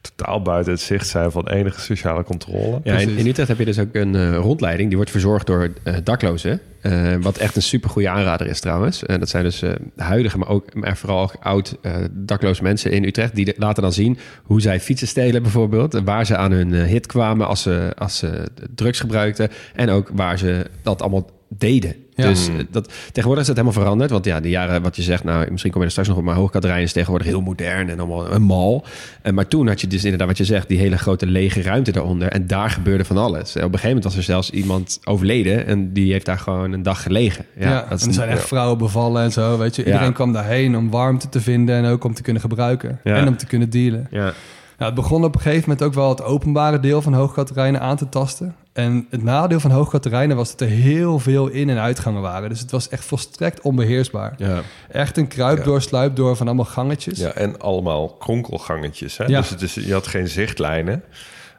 totaal buiten het zicht zijn van enige sociale controle. Ja, in, Utrecht heb je dus ook een eh, rondleiding. Die wordt verzorgd door eh, daklozen. Eh, wat echt een supergoeie aanrader is trouwens. Eh, dat zijn dus eh, huidige, maar ook maar vooral ook oud eh, dakloze mensen in Utrecht. Die de- laten dan zien hoe zij fietsen stelen bijvoorbeeld. en Waar ze aan hun hit kwamen als ze, als ze drugs gebruikten. En ook waar ze dat allemaal deden. Ja. Dus eh, dat, tegenwoordig is het helemaal veranderd. Want ja, de jaren wat je zegt, nou, misschien kom je er straks nog op, maar Hoogkaterijn is tegenwoordig heel modern en allemaal een mal. En maar toen had je dus inderdaad wat je zegt, die hele grote lege ruimte daaronder. En daar gebeurde van alles. Op een gegeven moment was er zelfs iemand overleden en die heeft daar gewoon een dag gelegen. Ja, Ja, dat en er zijn echt vrouwen bevallen en zo, weet je. Iedereen Ja. kwam daarheen om warmte te vinden en ook om te kunnen gebruiken. En om te kunnen dealen. Ja, Nou, het begon op een gegeven moment ook wel het openbare deel van Hoogkaterijnen aan te tasten. En het nadeel van Hoogkaterijnen was dat er heel veel in- en uitgangen waren. Dus het was echt volstrekt onbeheersbaar. ja. Echt een kruipdoor, Ja. sluipdoor van allemaal gangetjes. Ja, en allemaal kronkelgangetjes. Hè? Ja. Dus het is, je had geen zichtlijnen.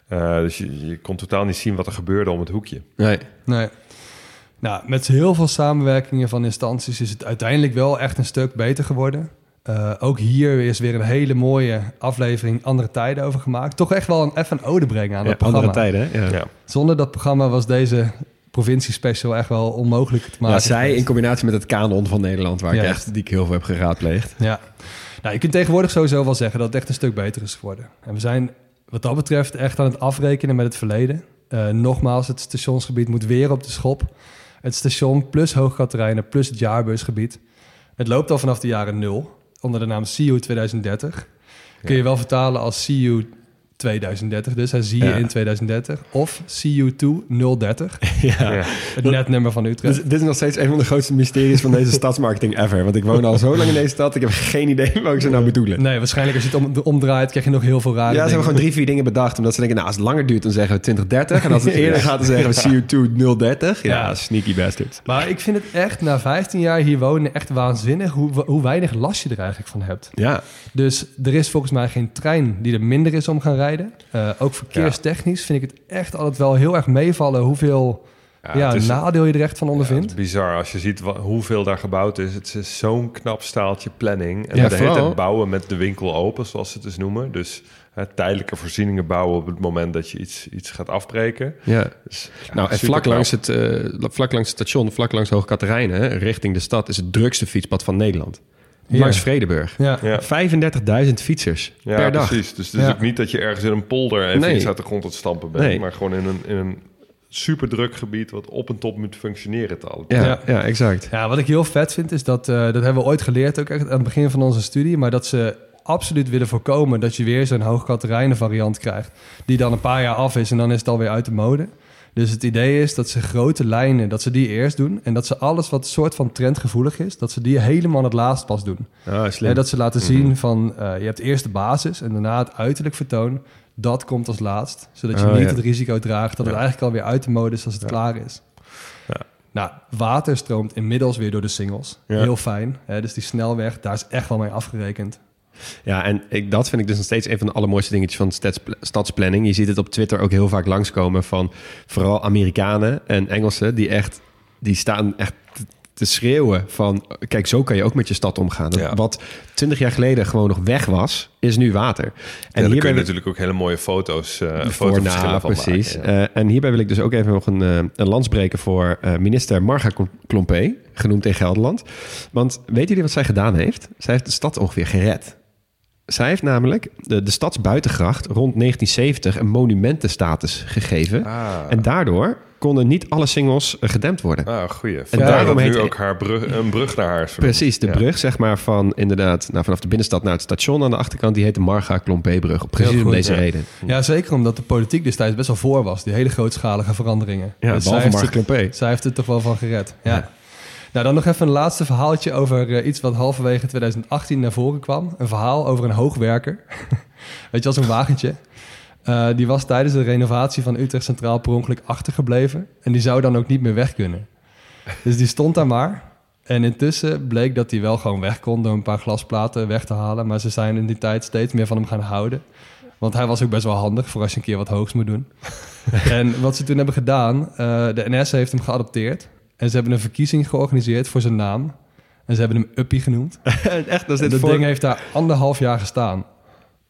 Eh, dus je, je kon totaal niet zien wat er gebeurde om het hoekje. Nee. Nee. Nou, met heel veel samenwerkingen van instanties is het uiteindelijk wel echt een stuk beter geworden. Eh, ook hier is weer een hele mooie aflevering Andere Tijden over gemaakt. Toch echt wel een even een ode brengen aan Ja, het programma. andere tijden. hè? Ja. Ja. Zonder dat programma was deze provincie-special echt wel onmogelijk te maken. Ja, zij in combinatie met het kanon van Nederland, waar ik echt die ik heel veel heb geraadpleegd. Ja. Nou, je kunt tegenwoordig sowieso wel zeggen dat het echt een stuk beter is geworden. En we zijn wat dat betreft echt aan het afrekenen met het verleden. Eh, nogmaals, het stationsgebied moet weer op de schop. Het station plus Hoogkaterijnen plus het jaarbeursgebied. Het loopt al vanaf de jaren nul onder de naam CU 2030. Kun je wel vertalen als CU 2030, dus hij zie je Ja. in 2030. Of CU2 030, (laughs) Ja. Ja. het netnummer van Utrecht. Dus, dit is nog steeds een van de grootste mysteries van deze (laughs) stadsmarketing ever. Want ik woon al zo lang in deze stad. Ik heb geen idee wat ze nou bedoelen. Nee, waarschijnlijk als je het om, omdraait, krijg je nog heel veel rare Ja, ze hebben gewoon drie, vier dingen bedacht. Omdat ze denken, nou, als het langer duurt, dan zeggen we 2030. En als het (laughs) eerder gaat, dan zeggen we CO2 030. Ja, Ja. sneaky bastard. Maar ik vind het echt, na 15 jaar hier wonen, echt waanzinnig hoe, hoe weinig last je er eigenlijk van hebt. Ja, Dus er is volgens mij geen trein die er minder is om gaan rijden. Uh, ook verkeerstechnisch vind ik het echt altijd wel heel erg meevallen hoeveel ja, ja, is- nadeel je er echt van Ja, ondervindt. het is bizar als je ziet wa- hoeveel daar gebouwd is. Het is zo'n knap staaltje planning. En Ja, de hele tijd bouwen met de winkel open, zoals ze het dus noemen. Dus hè, tijdelijke voorzieningen bouwen op het moment dat je iets, iets gaat afbreken. ja. Dus, ja, Nou, en vlak langs, het, eh, vlak langs het station, vlak langs Hoog Katerijnen, richting de stad, is het drukste fietspad van Nederland. Langs Vredeburg. Ja. Ja. 35.000 fietsers Ja, per dag. precies. Dus het is Ja. ook niet dat je ergens in een polder even Nee. iets uit de grond aan het stampen bent. Nee. Maar gewoon in een, in een super druk gebied wat op en top moet functioneren. te alle Ja, Ja. ja. exact. Ja, wat ik heel vet vind is dat, eh, dat hebben we ooit geleerd ook echt aan het begin van onze studie, maar dat ze absoluut willen voorkomen dat je weer zo'n hoogkaterijnen variant krijgt, die dan een paar jaar af is en dan is het alweer uit de mode. Dus het idee is dat ze grote lijnen, dat ze die eerst doen en dat ze alles wat soort van trendgevoelig is, dat ze die helemaal het laatst pas doen. Ah, slim. Dat ze laten zien van, eh, je hebt eerst de basis en daarna het uiterlijk vertoon. Dat komt als laatst, zodat je Oh, niet ja. het risico draagt dat het eigenlijk alweer uit de mode is als het klaar is. Ja. Nou, water stroomt inmiddels weer door de singles. Heel fijn. Hè? Dus die snelweg, daar is echt wel mee afgerekend. Ja, en ik, dat vind ik dus nog steeds een van de allermooiste dingetjes van stadspl- stadsplanning. Je ziet het op Twitter ook heel vaak langskomen van vooral Amerikanen en Engelsen die echt, die staan echt te- schreeuwen van kijk, zo kan je ook met je stad omgaan. Ja. Wat twintig jaar geleden gewoon nog weg was, is nu water. En En hier kun je natuurlijk ook hele mooie foto's, uh, voor fotoverschillen na, van precies. maken. ja. Eh, en hierbij wil ik dus ook even nog een, eh, een lans breken voor minister Marga Klom- Klompé, genoemd in Gelderland. Want weten jullie wat zij gedaan heeft? Zij heeft de stad ongeveer gered. Zij heeft namelijk de, de stadsbuitengracht rond 1970 een monumentenstatus gegeven. Ah. En daardoor konden niet alle singles gedempt worden. Ah, goeie. En daarom daarom heet- nu ook haar brug, een brug naar haar. Precies, de Ja. brug zeg maar van inderdaad nou, vanaf de binnenstad naar het station aan de achterkant, die heet de Marga Klompé-brug. Precies om deze ja. reden. Ja, zeker omdat de politiek destijds best wel voor was. Die hele grootschalige veranderingen. Ja, Dus zij behalve heeft Marga het- Klompé. Zij heeft het toch wel van gered. Ja. Nou, dan nog even een laatste verhaaltje over eh, iets wat halverwege 2018 naar voren kwam. Een verhaal over een hoogwerker. (laughs) Weet je, als een wagentje. Eh, die was tijdens de renovatie van Utrecht Centraal per ongeluk achtergebleven. En die zou dan ook niet meer weg kunnen. Dus die stond daar maar. En intussen bleek dat hij wel gewoon weg kon door een paar glasplaten weg te halen. Maar ze zijn in die tijd steeds meer van hem gaan houden. Want hij was ook best wel handig voor als je een keer wat hoogs moet doen. (laughs) en wat ze toen hebben gedaan, eh, de NS heeft hem geadopteerd. En ze hebben een verkiezing georganiseerd voor zijn naam. En ze hebben hem Uppie genoemd. (laughs) Echt, dat is dat voor... ding heeft daar anderhalf jaar gestaan.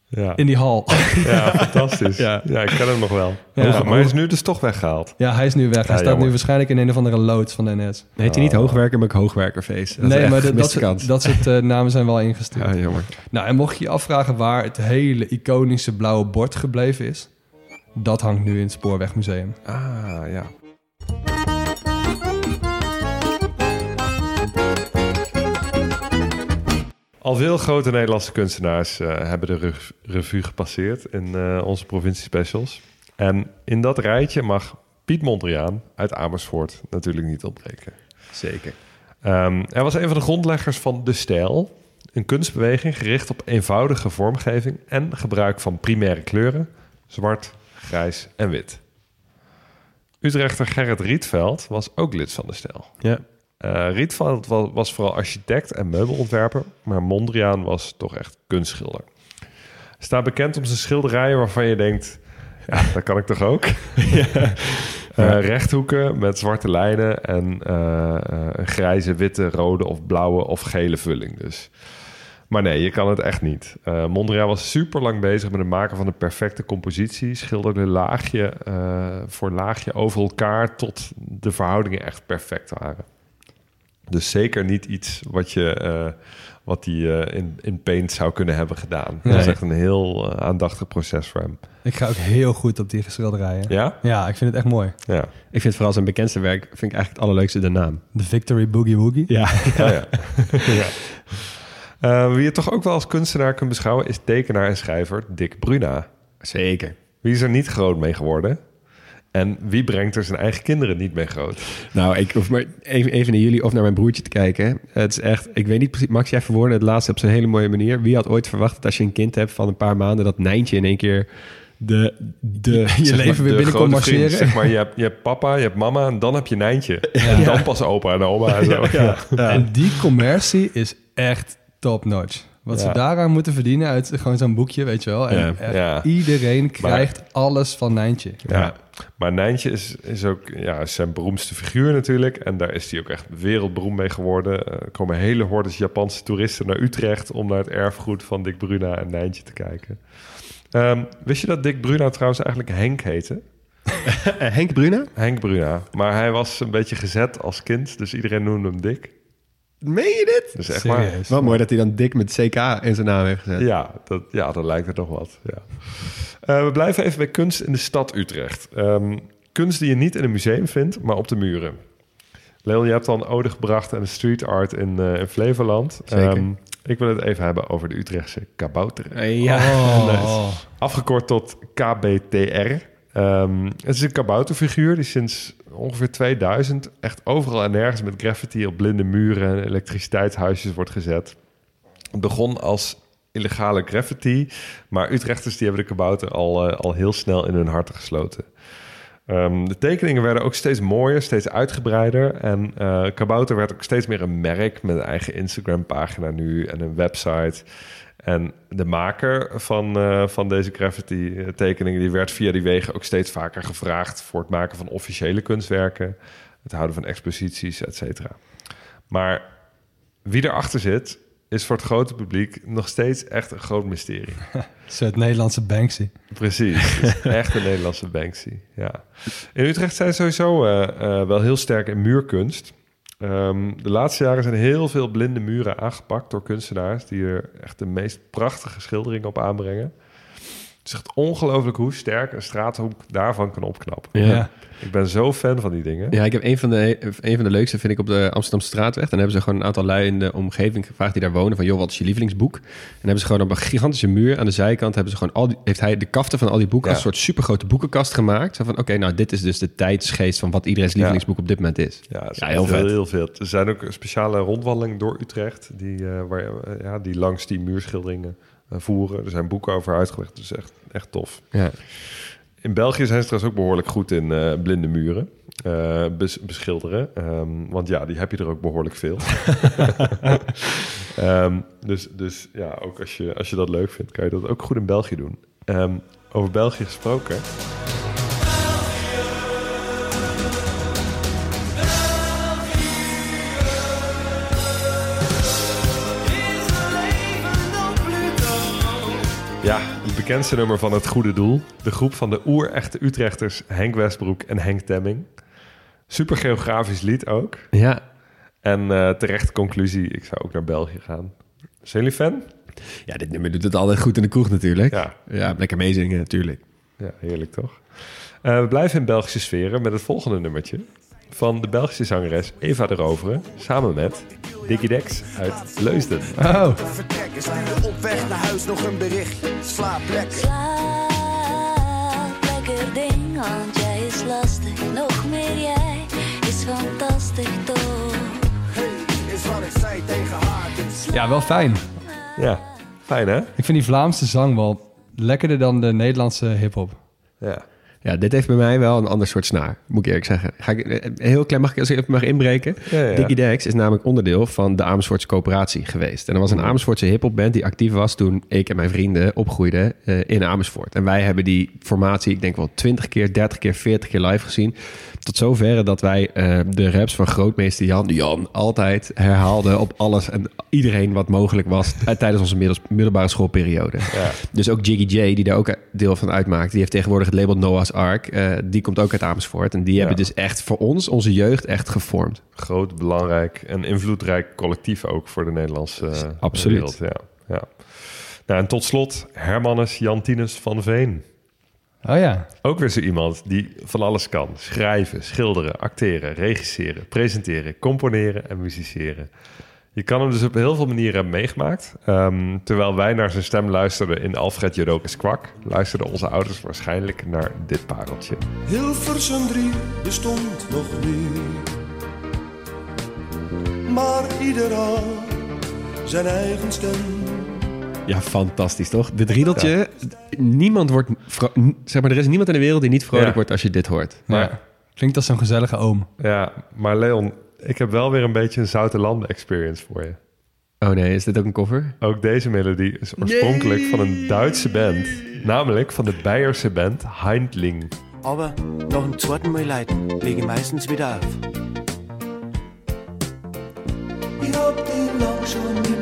Ja, In die hal. (laughs) ja fantastisch. Ja. Ja. ik ken hem nog wel. Ja. Hoge- maar hij is nu dus toch weggehaald. Ja, hij is nu weg. Hij Ja, staat jammer. nu waarschijnlijk in een of andere loods van de NS. Heet hij niet hoogwerker, maar ook hoogwerkerfeest. Dat nee, maar een dat, soort, dat soort eh, namen zijn wel ingestuurd. Ja, jammer. Nou, en mocht je je afvragen waar het hele iconische blauwe bord gebleven is... dat hangt nu in het Spoorwegmuseum. Ah, ja. Al veel grote Nederlandse kunstenaars eh, hebben de rev- revue gepasseerd in eh, onze provincie-specials. En in dat rijtje mag Piet Mondriaan uit Amersfoort natuurlijk niet ontbreken. Zeker. Ehm, hij was een van de grondleggers van De Stijl, een kunstbeweging gericht op eenvoudige vormgeving en gebruik van primaire kleuren, zwart, grijs en wit. Utrechter Gerrit Rietveld was ook lid van De Stijl. Ja. Eh, Rietveld wa- was vooral architect en meubelontwerper, maar Mondriaan was toch echt kunstschilder. Staat bekend om zijn schilderijen waarvan je denkt, ja, dat kan ik toch ook? (laughs) (laughs) Eh, rechthoeken met zwarte lijnen en eh, een grijze, witte, rode of blauwe of gele vulling dus. Maar nee, je kan het echt niet. Eh Mondriaan was super lang bezig met het maken van een perfecte compositie. Schilderde laagje voor laagje over elkaar tot de verhoudingen echt perfect waren. Dus zeker niet iets wat je eh, wat hij eh, in, in Paint zou kunnen hebben gedaan. Dat is echt een heel eh, aandachtig proces voor hem. Ik ga ook heel goed op die schilderijen. Ja? Ja, ik vind het echt mooi. Ja. Ik vind vooral zijn bekendste werk vind ik eigenlijk het allerleukste de naam. De Victory Boogie Woogie. Ja. (laughs) Oh, ja. (laughs) ja. Eh, wie je toch ook wel als kunstenaar kunt beschouwen... is tekenaar en schrijver Dick Bruna. Zeker. Wie is er niet groot mee geworden? En wie brengt er zijn eigen kinderen niet mee groot? Nou, ik hoef maar even, even naar jullie of naar mijn broertje te kijken. Het is echt, ik weet niet precies, Max, jij verwoordde het laatste op zo'n hele mooie manier. Wie had ooit verwacht dat als je een kind hebt van een paar maanden, dat Nijntje in één keer de, de (laughs) Je zeg maar, leven weer binnenkomt marcheren. zeg maar, je, hebt, je hebt papa, je hebt mama en dan heb je Nijntje. En dan pas opa en oma en (laughs) zo. Ja. En die commercie is echt top-notch. Wat ze daaraan moeten verdienen uit gewoon zo'n boekje, weet je wel. En Ja. echt Ja. iedereen krijgt alles van Nijntje. Ja. Maar Nijntje is, is ook ja, is zijn beroemdste figuur natuurlijk. En daar is hij ook echt wereldberoemd mee geworden. Er komen hele hordes Japanse toeristen naar Utrecht... om naar het erfgoed van Dick Bruna en Nijntje te kijken. Ehm, wist je dat Dick Bruna trouwens eigenlijk Henk heette? Eh, (laughs) Henk Bruna? Henk Bruna. Maar hij was een beetje gezet als kind, dus iedereen noemde hem Dick. Meen je dit? Dus echt maar... Serieus. Wel mooi dat hij dan dik met CK in zijn naam heeft gezet. Ja, dat, ja, dat lijkt er nog wat. Ja. Eh, we blijven even bij kunst in de stad Utrecht. Ehm, kunst die je niet in een museum vindt, maar op de muren. Leon, je hebt een ode gebracht aan de street art in, eh, in Flevoland. Zeker. Ehm, ik wil het even hebben over de Utrechtse kabouter. Eh, ja. (laughs) Oh. Afgekort tot KBTR. Ehm, het is een kabouterfiguur die sinds ongeveer 2000 echt overal en nergens met graffiti op blinde muren en elektriciteitshuisjes wordt gezet. Het begon als illegale graffiti, maar Utrechters die hebben de kabouter al, eh, al heel snel in hun harten gesloten. Ehm, de tekeningen werden ook steeds mooier, steeds uitgebreider. En eh, Kabouter werd ook steeds meer een merk met een eigen Instagram-pagina nu en een website. En de maker van, eh, van deze graffiti-tekeningen... die werd via die wegen ook steeds vaker gevraagd... voor het maken van officiële kunstwerken... het houden van exposities, et cetera. Maar wie erachter zit, is voor het grote publiek... nog steeds echt een groot mysterie. (laughs) Het Nederlandse Banksy. Precies, (laughs) echt een Nederlandse Banksy. Ja. In Utrecht zijn ze sowieso eh, eh, wel heel sterk in muurkunst. Ehm, de laatste jaren zijn heel veel blinde muren aangepakt door kunstenaars... die er echt de meest prachtige schilderingen op aanbrengen. Het is echt ongelooflijk hoe sterk een straathoek daarvan kan opknappen. Ja. Ja. Ik ben zo fan van die dingen. Ja, ik heb een van, de, een van de leukste, vind ik, op de Amsterdamse straatweg. Dan hebben ze gewoon een aantal lui in de omgeving gevraagd die daar wonen. Van, joh, wat is je lievelingsboek? En dan hebben ze gewoon op een gigantische muur aan de zijkant... Hebben ze gewoon al die, heeft hij de kaften van al die boeken Ja. als een soort supergrote boekenkast gemaakt. Zo van, oké, nou, dit is dus de tijdsgeest van wat iedereen's lievelingsboek op dit moment is. Ja, is heel vet. Heel veel. Er zijn ook speciale rondwandelingen door Utrecht die, eh, waar, eh, ja, die langs die muurschilderingen voeren. Er zijn boeken over uitgelegd. Dus echt, echt tof. Ja. In België zijn ze trouwens ook behoorlijk goed in eh, blinde muren eh, bes- beschilderen. Ehm, want ja, die heb je er ook behoorlijk veel. (laughs) Ehm, dus dus ja, ook als je, als je dat leuk vindt, kan je dat ook goed in België doen. Ehm, over België gesproken. Het bekendste nummer van het goede doel. De groep van de oer-echte Utrechters Henk Westbroek en Henk Temming. Super geografisch lied ook. ja. En eh terecht conclusie, ik zou ook naar België gaan. Zijn jullie fan? Ja, dit nummer doet het altijd goed in de kroeg natuurlijk. Ja. ja lekker meezingen natuurlijk. Ja, heerlijk toch? Eh, we blijven in Belgische sferen met het volgende nummertje. Van de Belgische zangeres Eva de Rovere. Samen met Dickie Dex uit Leusden. Oh, vertrekken. Stuurde op weg naar huis nog een berichtje. Slaap lekker. Slaap lekker ding, want jij is lastig. Nog meer jij is fantastisch toch. Hey, is wat ik zei tegen haar. Ja, wel fijn. Ja, fijn hè? Ik vind die Vlaamse zang wel lekkerder dan de Nederlandse hip-hop. Ja. Ja, dit heeft bij mij wel een ander soort snaar, moet ik eerlijk zeggen. Ga ik, eh, heel klein, mag ik als ik even mag inbreken? Ja, ja. Dex is namelijk onderdeel van de Amersfoortse coöperatie geweest. En er was een Amersfoortse hiphopband die actief was toen ik en mijn vrienden opgroeiden eh, in Amersfoort. En wij hebben die formatie, ik denk wel 20 keer, 30 keer, 40 keer live gezien. Tot zoverre dat wij eh, de raps van grootmeester Jan, Jan altijd herhaalden op alles en iedereen wat mogelijk was eh, tijdens onze middels- middelbare schoolperiode. Ja. Dus ook Jiggy J, die daar ook deel van uitmaakt, die heeft tegenwoordig het label Noah's Ark. Eh, die komt ook uit Amersfoort. En die hebben dus echt voor ons, onze jeugd, echt gevormd. Groot, belangrijk en invloedrijk collectief ook voor de Nederlandse Absoluut. wereld. Ja, ja. Nou, en tot slot Hermanus Jantinus van Veen. Oh ja. Ook weer zo iemand die van alles kan. Schrijven, schilderen, acteren, regisseren, presenteren, componeren en musiceren. Je kan hem dus op heel veel manieren hebben meegemaakt. Ehm, terwijl wij naar zijn stem luisterden in Alfred Jodocus Kwak... luisterden onze ouders waarschijnlijk naar dit pareltje. Hilversum 3 bestond nog niet. Maar ieder had zijn eigen stem. Ja, fantastisch toch? Dit riedeltje, niemand wordt... Zeg maar, er is niemand in de wereld die niet vrolijk Ja. wordt als je dit hoort. Maar- ja. Klinkt als zo'n gezellige oom. Ja, maar Leon, ik heb wel weer een beetje een Zoute Landen experience voor je. Oh nee, is dit ook een cover? Ook deze melodie is oorspronkelijk van een Duitse band. Namelijk van de Beierse band Heindling. Aber noch einen zweiten Mal leiden, lege meistens wieder auf. Ich hab den lang schon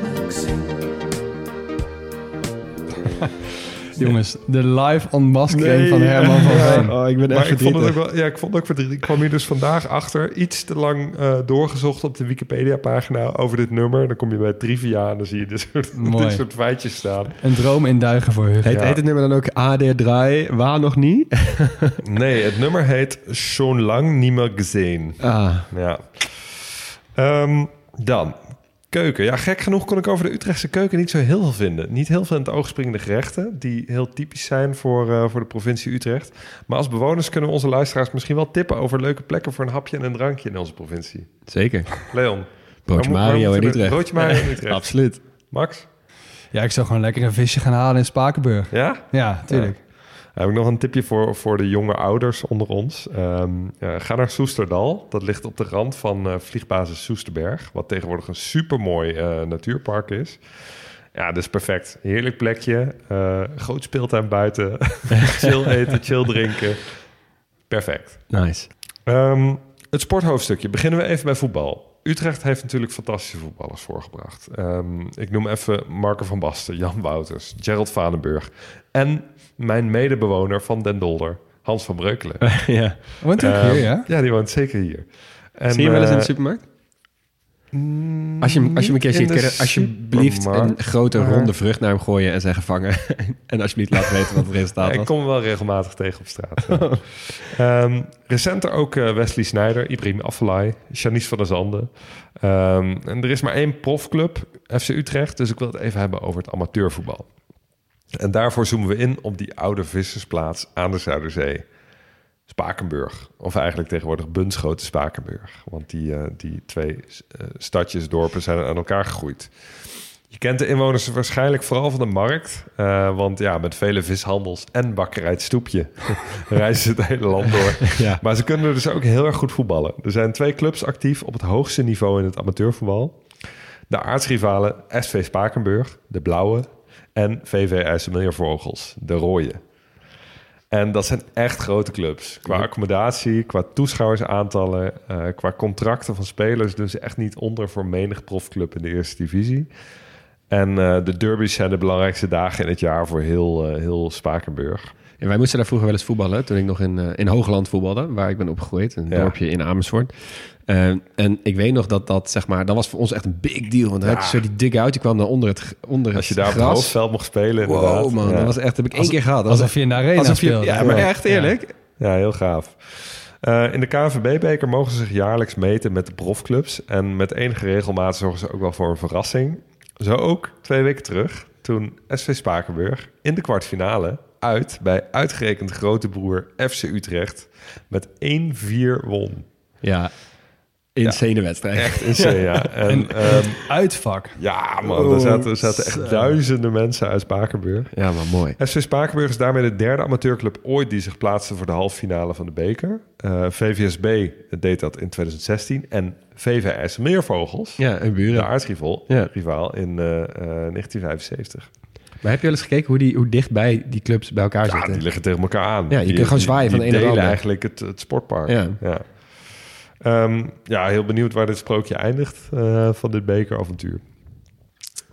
(laughs) Jongens, de live ontmaskering van Herman van Veen. Oh, ik ben Maar ik vond het ook wel, ja, ik vond het ook verdrietig. Ik kwam hier dus vandaag achter, iets te lang eh, doorgezocht op de Wikipedia-pagina over dit nummer. Dan kom je bij trivia en dan zie je dit soort, (laughs) Mooi. dit soort feitjes staan. Een droom in duigen voor Hugh. Heet, Ja. heet het nummer dan ook AD3? Waar nog niet? (laughs) Nee, het nummer heet Schon lang niet meer gezien. Ah, Ja. Ehm, dan, keuken. Ja, gek genoeg kon ik over de Utrechtse keuken niet zo heel veel vinden. Niet heel veel in het oog springende gerechten... die heel typisch zijn voor, eh, voor de provincie Utrecht. Maar als bewoners kunnen we onze luisteraars misschien wel tippen... over leuke plekken voor een hapje en een drankje in onze provincie. zeker. Leon. Broodje Mario in Utrecht. Broodje Mario in (laughs) Utrecht. Absoluut. Max? Ja, ik zou gewoon lekker een visje gaan halen in Spakenburg. Ja? Ja, tuurlijk. Heb ik nog een tipje voor, voor de jonge ouders onder ons. Ehm, ja, ga naar Soesterdal. Dat ligt op de rand van eh, vliegbasis Soesterberg. Wat tegenwoordig een supermooi eh natuurpark is. Ja, dus perfect. Heerlijk plekje. eh, groot speeltuin buiten. (laughs) chill eten, chill drinken. Perfect. Nice. Ehm, het sporthoofdstukje. Beginnen we even bij voetbal. Utrecht heeft natuurlijk fantastische voetballers voorgebracht. Ehm, ik noem even Marco van Basten, Jan Wouters, Gerald Vanenburg... en mijn medebewoner van Den Dolder, Hans van Breukelen. (laughs) ja. Woont hij ook Ehm, hier, ja? Ja, die woont zeker hier. En, Zie je hem wel eens in de eh, supermarkt? Als je, als je hem een keer ziet, kun je alsjeblieft een grote maar- ronde vrucht naar hem gooien en zeggen vangen. (laughs) en alsjeblieft laten weten wat het resultaat Ja, ik was. kom wel regelmatig tegen op straat. ja. (laughs) Ehm, recenter ook eh, Wesley Sneijder, Ibrahim Afellay, Janice van der Zanden. Ehm, en er is maar één profclub, FC Utrecht. Dus ik wil het even hebben over het amateurvoetbal. En daarvoor zoomen we in op die oude vissersplaats aan de Zuiderzee. Spakenburg. Of eigenlijk tegenwoordig Bunschoten Spakenburg. Want die, eh, die twee eh, stadjes, dorpen zijn aan elkaar gegroeid. Je kent de inwoners waarschijnlijk vooral van de markt. eh, want ja, met vele vishandels en bakkerij Stoepje (laughs) reizen ze het hele land door. (laughs) Ja. Maar ze kunnen dus ook heel erg goed voetballen. Er zijn twee clubs actief op het hoogste niveau in het amateurvoetbal. De aartsrivalen SV Spakenburg, de blauwe... en VV IJsselmeervogels, de rode. En dat zijn echt grote clubs. Qua accommodatie, qua toeschouwersaantallen... eh, qua contracten van spelers... doen ze echt niet onder voor menig profclub in de eerste divisie. En eh, de derbies zijn de belangrijkste dagen in het jaar voor heel, eh, heel Spakenburg. En wij moesten daar vroeger wel eens voetballen. Toen ik nog in, eh, in Hoogland voetbalde, waar ik ben opgegroeid. Een Ja. dorpje in Amersfoort. Eh, en ik weet nog dat dat, zeg maar, dat was voor ons echt een big deal. Want dan had je zo die dig-out, die kwam dan onder het, onder Als je het daar op het hoofdveld mocht spelen inderdaad. Wow, man. Ja. Dat was echt, heb ik één keer gehad. Dat was Alsof je in de arena alsof je, speelde. Ja, maar echt eerlijk. Ja, heel gaaf. Eh, in de KNVB-beker mogen ze zich jaarlijks meten met de profclubs. En met enige regelmaat zorgen ze ook wel voor een verrassing. Zo ook twee weken terug, toen SV Spakenburg in de kwartfinale uit bij uitgerekend grote broer FC Utrecht met 1-4 won. Ja, insane wedstrijd. Echt insane, ja. (laughs) En, ehm, Uitvak. ja, man, er zaten, er zaten echt duizenden mensen uit Spakenburg. Ja, maar mooi. SV Spakenburg is daarmee de derde amateurclub ooit die zich plaatste voor de halve finale van de beker. Eh, VVSB deed dat in 2016 en VV IJsselmeervogels, Ja, en de buren. aardsrivaal Ja. rivaal in eh, eh, 1975. Maar heb je wel eens gekeken hoe, die, hoe dichtbij die clubs bij elkaar Ja, zitten? die liggen tegen elkaar aan. Ja, je Die- kunt gewoon die- zwaaien van de ene naar de eigenlijk het, het sportpark. Ja. Ja. Ehm, ja, heel benieuwd waar dit sprookje eindigt eh, van dit bekeravontuur.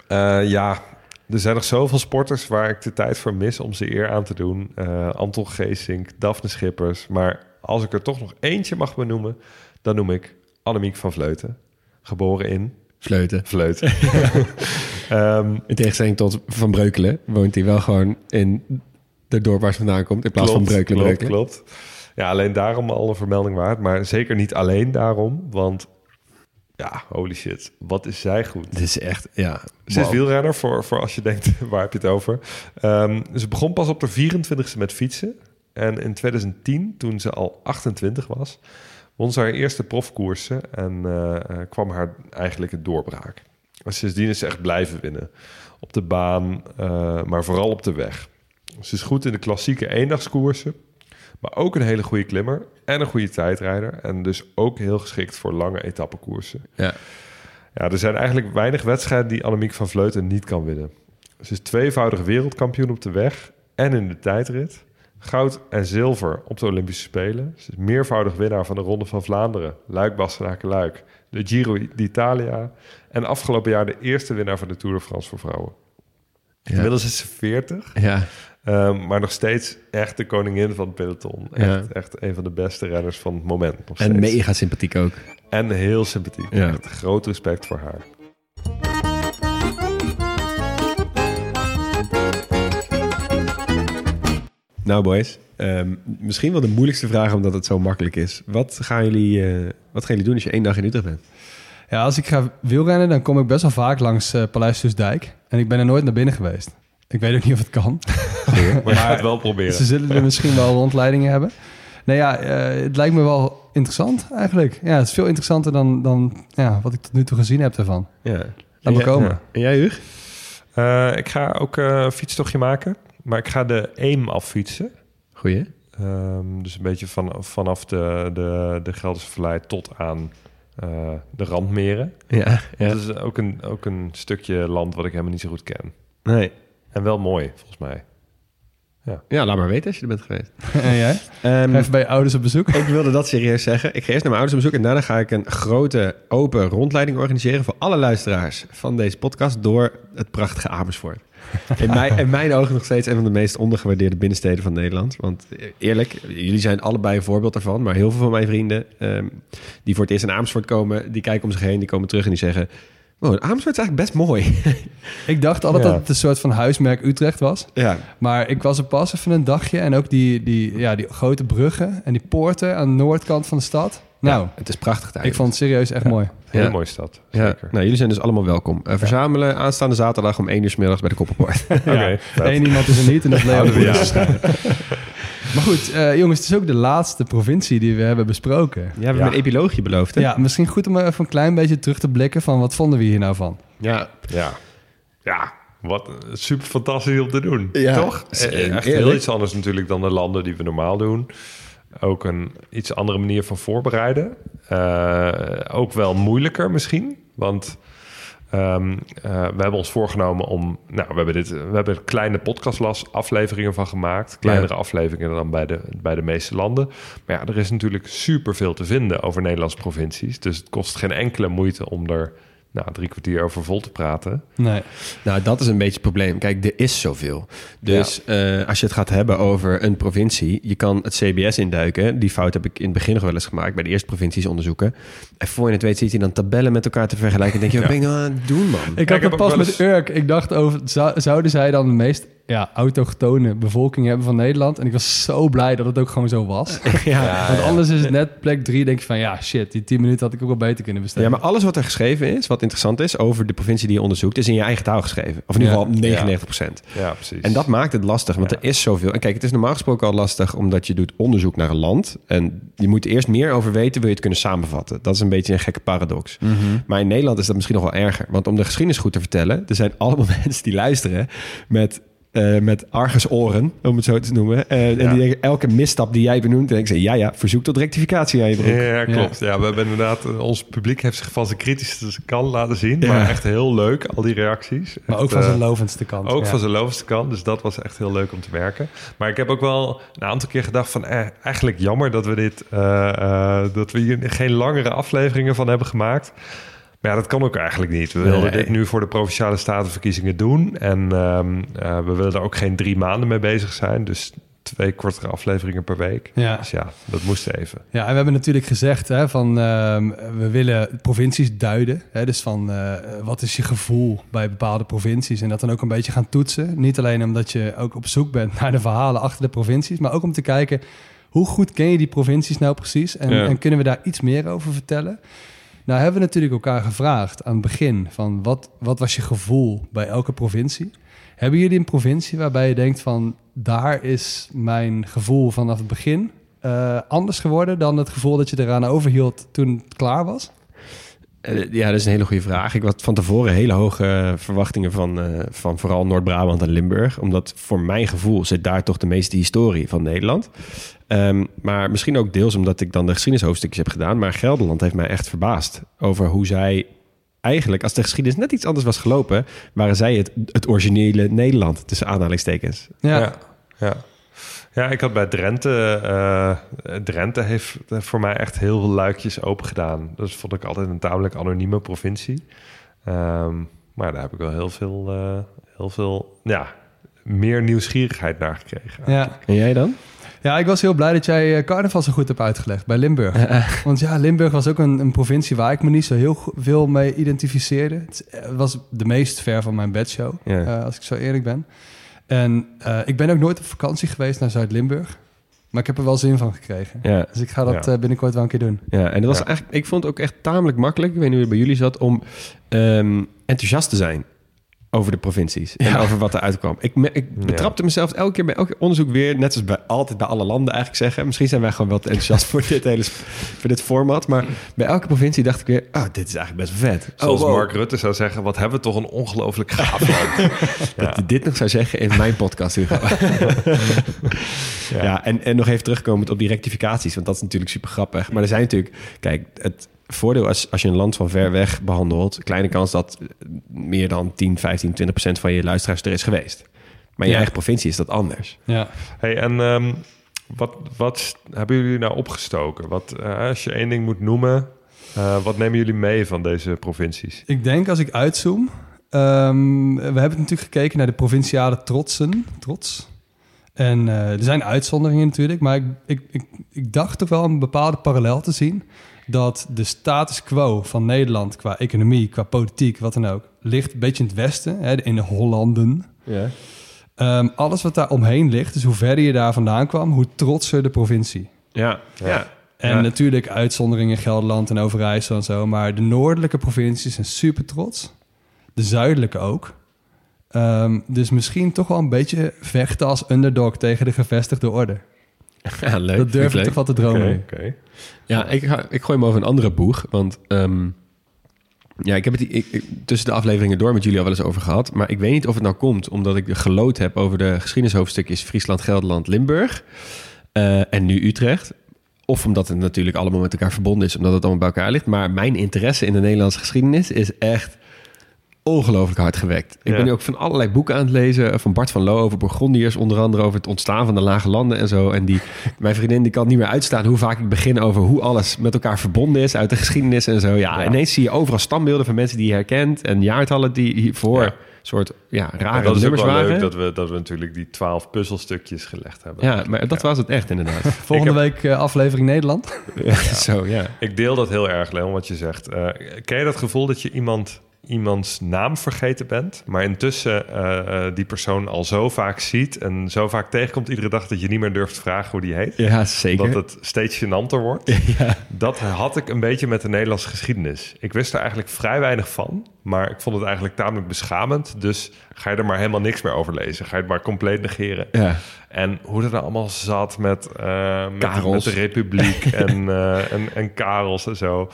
Eh, ja, er zijn nog zoveel sporters waar ik de tijd voor mis om ze eer aan te doen. Eh, Anton Geesink, Daphne Schippers. Maar als ik er toch nog eentje mag benoemen, dan noem ik Annemiek van Vleuten. Geboren in Vleuten. Vleuten. (laughs) Ehm, In tegenstelling tot Van Breukelen woont hij wel gewoon in de dorp waar ze vandaan komt. In plaats van Breukelen, klopt, Breukelen. klopt. Ja, alleen daarom al een vermelding waard. Maar zeker niet alleen daarom. Want ja, holy shit. Wat is zij goed. Dit is echt, ja. Ze is wielrenner, voor, voor als je denkt, (laughs) waar heb je het over? Ehm, ze begon pas op de 24e met fietsen. En in 2010, toen ze al 28 was, won ze haar eerste profkoersen en eh, eh, kwam haar eigenlijk het doorbraak. En sindsdien is ze echt blijven winnen. Op de baan, eh, maar vooral op de weg. Ze is goed in de klassieke eendagskoersen, maar ook een hele goede klimmer en een goede tijdrijder. En dus ook heel geschikt voor lange etappekoersen. Ja. Ja, er zijn eigenlijk weinig wedstrijden die Annemiek van Vleuten niet kan winnen. Ze is tweevoudig wereldkampioen op de weg en in de tijdrit. Goud en zilver op de Olympische Spelen. Ze is meervoudig winnaar van de Ronde van Vlaanderen, Luik, Bastenaken, Luik, de Giro d'Italia en afgelopen jaar de eerste winnaar van de Tour de France voor vrouwen. Inmiddels is ze 40, Ja. ehm, maar nog steeds echt de koningin van het peloton. Echt, Ja. echt een van de beste renners van het moment. Nog En steeds. mega sympathiek ook. En heel sympathiek. Ja. Echt groot respect voor haar. Nou boys, ehm, misschien wel de moeilijkste vraag omdat het zo makkelijk is. Wat gaan jullie, eh, wat gaan jullie doen als je één dag in Utrecht bent? Ja, als ik ga wielrennen, dan kom ik best wel vaak langs eh Paleis Soesdijk. En ik ben er nooit naar binnen geweest. Ik weet ook niet of het kan. (laughs) Maar je gaat het wel proberen. Ze zullen er misschien wel rondleidingen hebben. Nee, ja, eh, het lijkt me wel interessant eigenlijk. Ja, het is veel interessanter dan, dan ja, wat ik tot nu toe gezien heb ervan. Ja. Laat me En jij- komen. ja. En jij, Huug? Eh, ik ga ook eh, een fietstochtje maken. Maar ik ga de Eem affietsen. Goeie. Ehm, dus een beetje van, vanaf de, de, de Gelderse Vallei tot aan eh, de randmeren. Ja. Dat is ook een, ook een stukje land wat ik helemaal niet zo goed ken. Nee. En wel mooi, volgens mij. Ja, laat maar weten als je er bent geweest. (laughs) en jij? Ehm, even bij je ouders op bezoek. ik wilde dat serieus zeggen. Ik ga eerst naar mijn ouders op bezoek en daarna ga ik een grote open rondleiding organiseren voor alle luisteraars van deze podcast door het prachtige Amersfoort. (laughs) In mijn, in mijn ogen nog steeds een van de meest ondergewaardeerde binnensteden van Nederland. Want eh, eerlijk, jullie zijn allebei een voorbeeld daarvan. Maar heel veel van mijn vrienden ehm, die voor het eerst in Amersfoort komen... die kijken om zich heen, die komen terug en die zeggen... Wow, Amersfoort is eigenlijk best mooi. (laughs) Ik dacht altijd Ja. dat het een soort van huismerk Utrecht was. ja, Maar ik was er pas even een dagje en ook die, die, ja, die grote bruggen en die poorten aan de noordkant van de stad. Nou, het is prachtig daar. ik vond het serieus echt mooi. Hele Ja. mooie stad. Ja, nou, jullie zijn dus allemaal welkom. Eh, verzamelen aanstaande zaterdag om 1 uur s middags bij de Koppelpoort. (laughs) Oké. Eén iemand is er niet en dat is Leo vast. (laughs) Maar goed, eh, jongens, het is ook de laatste provincie die we hebben besproken. Ja, we hebben Ja. een epiloogje beloofd, hè? Ja, misschien goed om even een klein beetje terug te blikken van wat vonden we hier nou van? ja. Ja. Ja, wat super fantastisch om te doen. Ja, Toch? Eh, Echt heel iets anders natuurlijk dan de landen die we normaal doen. Ook een iets andere manier van voorbereiden. Eh, ook wel moeilijker misschien. Want ehm, eh, we hebben ons voorgenomen om... Nou, we hebben, dit, we hebben kleine podcastlas afleveringen van gemaakt. Kleinere afleveringen dan bij de, bij de meeste landen. Maar ja, er is natuurlijk superveel te vinden over Nederlandse provincies. Dus het kost geen enkele moeite om er nou, drie kwartier over vol te praten. Nee. Nou, dat is een beetje het probleem. Kijk, er is zoveel. Dus eh, als je het gaat hebben over een provincie... je kan het CBS induiken. Die fout heb ik in het begin nog wel eens gemaakt... bij de eerste provincies onderzoeken. En voor je het weet zit je dan tabellen met elkaar te vergelijken. En denk je, wat ben je nou aan het doen, man? Ik had heb het pas met Urk. Ik dacht over, zou- zouden zij dan de meest ja, autochtone bevolking hebben van Nederland? En ik was zo blij dat het ook gewoon zo was. (laughs) ja. Want anders is het net plek drie, denk je van ja, shit, die 10 minuten had ik ook wel beter kunnen Ja, besteden. maar alles wat er geschreven is, wat interessant is... over de provincie die je onderzoekt... is in je eigen taal geschreven. Of in ieder Ja. geval 99 procent. Ja, precies. En dat maakt het lastig, want Ja. er is zoveel. En kijk, het is normaal gesproken al lastig omdat je doet onderzoek naar een land. En je moet er eerst meer over weten, wil je het kunnen samenvatten. Dat is een beetje een gekke paradox. Maar in Nederland is dat misschien nog wel erger. Want om de geschiedenis goed te vertellen, er zijn allemaal (laughs) mensen die luisteren met. Eh, met argusoren, om het zo te noemen. Eh, En die denken, elke misstap die jij benoemt... en ik zeg, ja, ja, verzoek tot rectificatie aan je broek. Ja, klopt. Ja. we hebben inderdaad... eh, Ons publiek heeft zich van zijn kritischste kant laten zien. Ja. Maar echt heel leuk, al die reacties. maar Echt, ook van zijn lovendste kant. Ook ja. van zijn lovenste kant. Dus dat was echt heel leuk om te merken. Maar ik heb ook wel een aantal keer gedacht van... Eh, eigenlijk jammer dat we dit... eh, eh, dat we hier geen langere afleveringen van hebben gemaakt. Maar ja, dat kan ook eigenlijk niet. We wilden Nee. dit nu voor de Provinciale Statenverkiezingen doen. En ehm, eh, we willen er ook geen drie maanden mee bezig zijn. Dus twee kortere afleveringen per week. Ja. Dus ja, dat moest even. Ja, en we hebben natuurlijk gezegd hè, van ehm, we willen provincies duiden. Hè, dus van eh, wat is je gevoel bij bepaalde provincies en dat dan ook een beetje gaan toetsen. Niet alleen omdat je ook op zoek bent naar de verhalen achter de provincies, maar ook om te kijken hoe goed ken je die provincies nou precies en, Ja. en kunnen we daar iets meer over vertellen. Nou hebben we natuurlijk elkaar gevraagd aan het begin van wat, wat was je gevoel bij elke provincie? Hebben jullie een provincie waarbij je denkt van daar is mijn gevoel vanaf het begin eh, anders geworden dan het gevoel dat je eraan overhield toen het klaar was? Eh, ja, dat is een hele goede vraag. Ik had van tevoren hele hoge eh, verwachtingen van, eh, van vooral Noord-Brabant en Limburg. Omdat voor mijn gevoel zit daar toch de meeste historie van Nederland. Ehm, maar misschien ook deels omdat ik dan de geschiedenishoofdstukjes heb gedaan. Maar Gelderland heeft mij echt verbaasd over hoe zij eigenlijk, als de geschiedenis net iets anders was gelopen, waren zij het, het originele Nederland, tussen aanhalingstekens. Ja, Ja, ja. Ja ik had bij Drenthe... eh, Drenthe heeft voor mij echt heel veel luikjes open gedaan. Dat vond ik altijd een tamelijk anonieme provincie. Ehm, maar daar heb ik wel heel veel, eh, heel veel ja, meer nieuwsgierigheid naar gekregen. ja. En jij dan? ja, ik was heel blij dat jij eh, carnaval zo goed hebt uitgelegd bij Limburg. (laughs) Want ja, Limburg was ook een, een provincie waar ik me niet zo heel veel mee identificeerde. Het was de meest ver van mijn bedshow, Ja. eh, als ik zo eerlijk ben. En eh, ik ben ook nooit op vakantie geweest naar Zuid-Limburg. Maar ik heb er wel zin van gekregen. Ja. Dus ik ga dat Ja. eh, binnenkort wel een keer doen. Ja, en dat was Ja. eigenlijk, ik vond het ook echt tamelijk makkelijk, ik weet niet hoe het bij jullie zat, om ehm, enthousiast te zijn over de provincies en Ja. over wat er uitkwam. Ik, ik Ja. betrapte mezelf elke keer bij elk onderzoek weer, net zoals bij altijd bij alle landen eigenlijk zeggen. Misschien zijn wij gewoon wel te enthousiast voor dit hele voor dit format, maar bij elke provincie dacht ik weer, oh, dit is eigenlijk best vet. Zoals oh, wow. Mark Rutte zou zeggen, wat hebben we toch een ongelooflijk gaaf (laughs) land. Dat je dit nog zou zeggen in mijn podcast. Hugo. (laughs) ja, en, en nog even terugkomend op die rectificaties, want dat is natuurlijk super grappig. Maar er zijn natuurlijk, kijk, het voordeel als, als je een land van ver weg behandelt, kleine kans dat meer dan 10, 15, 20 procent van je luisteraars er is geweest. Maar in je Ja. eigen provincie is dat anders. Ja. Hey, en ehm, wat, wat hebben jullie nou opgestoken? Wat, eh, als je één ding moet noemen, eh, wat nemen jullie mee van deze provincies? Ik denk als ik uitzoom, Ehm, we hebben natuurlijk gekeken naar de provinciale trotsen. Trots. En eh, er zijn uitzonderingen natuurlijk, maar ik, ik, ik, ik dacht toch wel een bepaalde parallel te zien. Dat de status quo van Nederland qua economie, qua politiek, wat dan ook, ligt een beetje in het westen, hè, in de Hollanden. Ja. Ehm, alles wat daar omheen ligt, dus hoe verder je daar vandaan kwam, hoe trotser de provincie. Ja, ja. En Ja. natuurlijk uitzonderingen Gelderland en Overijssel en zo. Maar de noordelijke provincies zijn super trots. De zuidelijke ook. Ehm, dus misschien toch wel een beetje vechten als underdog tegen de gevestigde orde. (laughs) Ja, leuk. dat durf ik toch wel te dromen. Ja, ik, ga, ik gooi hem over een andere boeg. Want ehm, ja, ik heb het ik, ik- tussen de afleveringen door met jullie al wel eens over gehad. Maar ik weet niet of het nou komt omdat ik geloot heb over de geschiedenishoofdstukjes Friesland, Gelderland, Limburg. eh, en nu Utrecht. Of omdat het natuurlijk allemaal met elkaar verbonden is, omdat het allemaal bij elkaar ligt. Maar mijn interesse in de Nederlandse geschiedenis is echt ongelooflijk hard gewekt. Ik Ja. ben nu ook van allerlei boeken aan het lezen. Van Bart van Loo over Bourgondiërs, onder andere over het ontstaan van de lage landen en zo. En die, (laughs) mijn vriendin die kan niet meer uitstaan hoe vaak ik begin over hoe alles met elkaar verbonden is uit de geschiedenis en zo. Ja, Ja. ineens zie je overal standbeelden van mensen die je herkent en jaartallen die hiervoor Ja. soort ja, En rare dat is ook wel waren. leuk dat we, dat we natuurlijk die twaalf puzzelstukjes gelegd hebben. Ja, maar dat Ja. was het echt inderdaad. (laughs) (laughs) Volgende week eh, aflevering Nederland. Ja, Zo, ja. Ik deel dat heel erg, Leon, wat je zegt. Eh, ken je dat gevoel dat je iemand, iemands naam vergeten bent, maar intussen eh, eh, die persoon al zo vaak ziet en zo vaak tegenkomt iedere dag dat je niet meer durft vragen hoe die heet? Ja, zeker. Dat het steeds gênanter wordt. (laughs) Ja. Dat had ik een beetje met de Nederlandse geschiedenis. Ik wist er eigenlijk vrij weinig van, maar ik vond het eigenlijk tamelijk beschamend. Dus ga je er maar helemaal niks meer over lezen. Ga je het maar compleet negeren. Ja. En hoe het nou allemaal zat met, eh, met, de Republiek (laughs) en, en, en Karels en zo.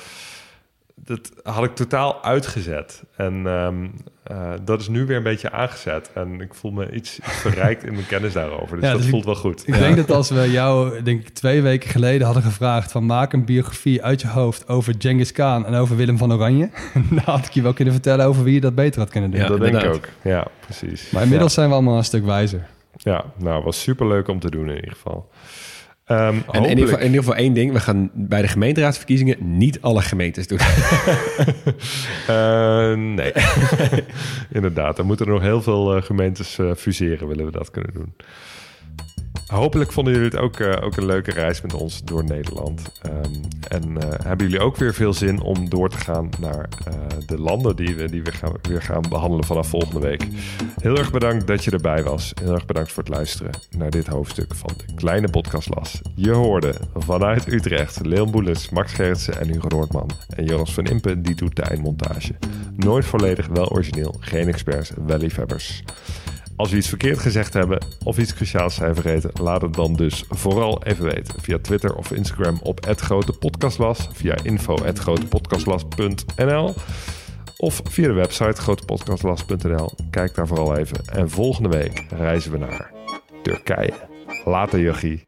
Dat had ik totaal uitgezet. En ehm, eh, dat is nu weer een beetje aangezet. En ik voel me iets, (laughs) verrijkt in mijn kennis daarover. Dus Ja, dat dus ik- voelt wel goed. Ik denk dat als we jou, denk ik, twee weken geleden hadden gevraagd... van maak een biografie uit je hoofd over Genghis Khan en over Willem van Oranje... (laughs) dan had ik je wel kunnen vertellen over wie je dat beter had kunnen doen. Ja, dat denk ik ook. Ja, precies. Maar inmiddels zijn we allemaal een stuk wijzer. Ja, ja nou, was superleuk om te doen in ieder geval. Ehm, En in ieder, hopelijk- geval, in ieder geval één ding. We gaan bij de gemeenteraadsverkiezingen niet alle gemeentes doen. (laughs) Eh, nee, (laughs) inderdaad. Er moeten nog heel veel eh, gemeentes eh, fuseren, willen we dat kunnen doen. Hopelijk vonden jullie het ook, eh, ook een leuke reis met ons door Nederland. Ehm, en eh, hebben jullie ook weer veel zin om door te gaan naar eh, de landen die we, die we gaan, weer gaan behandelen vanaf volgende week. Heel erg bedankt dat je erbij was. Heel erg bedankt voor het luisteren naar dit hoofdstuk van de Kleine Podcastlas. Je hoorde vanuit Utrecht Leon Boelens, Max Gerritsen en Hugo Noordman. En Jonas van Impen die doet de eindmontage. Nooit volledig, wel origineel. Geen experts, wel liefhebbers. Als we iets verkeerd gezegd hebben of iets cruciaals zijn vergeten, laat het dan dus vooral even weten. Via Twitter of Instagram op @grotepodcastlas, via info@grotepodcastlas.nl of via de website grotepodcastlas.nl. Kijk daar vooral even. En volgende week reizen we naar Turkije. Later, Jochie.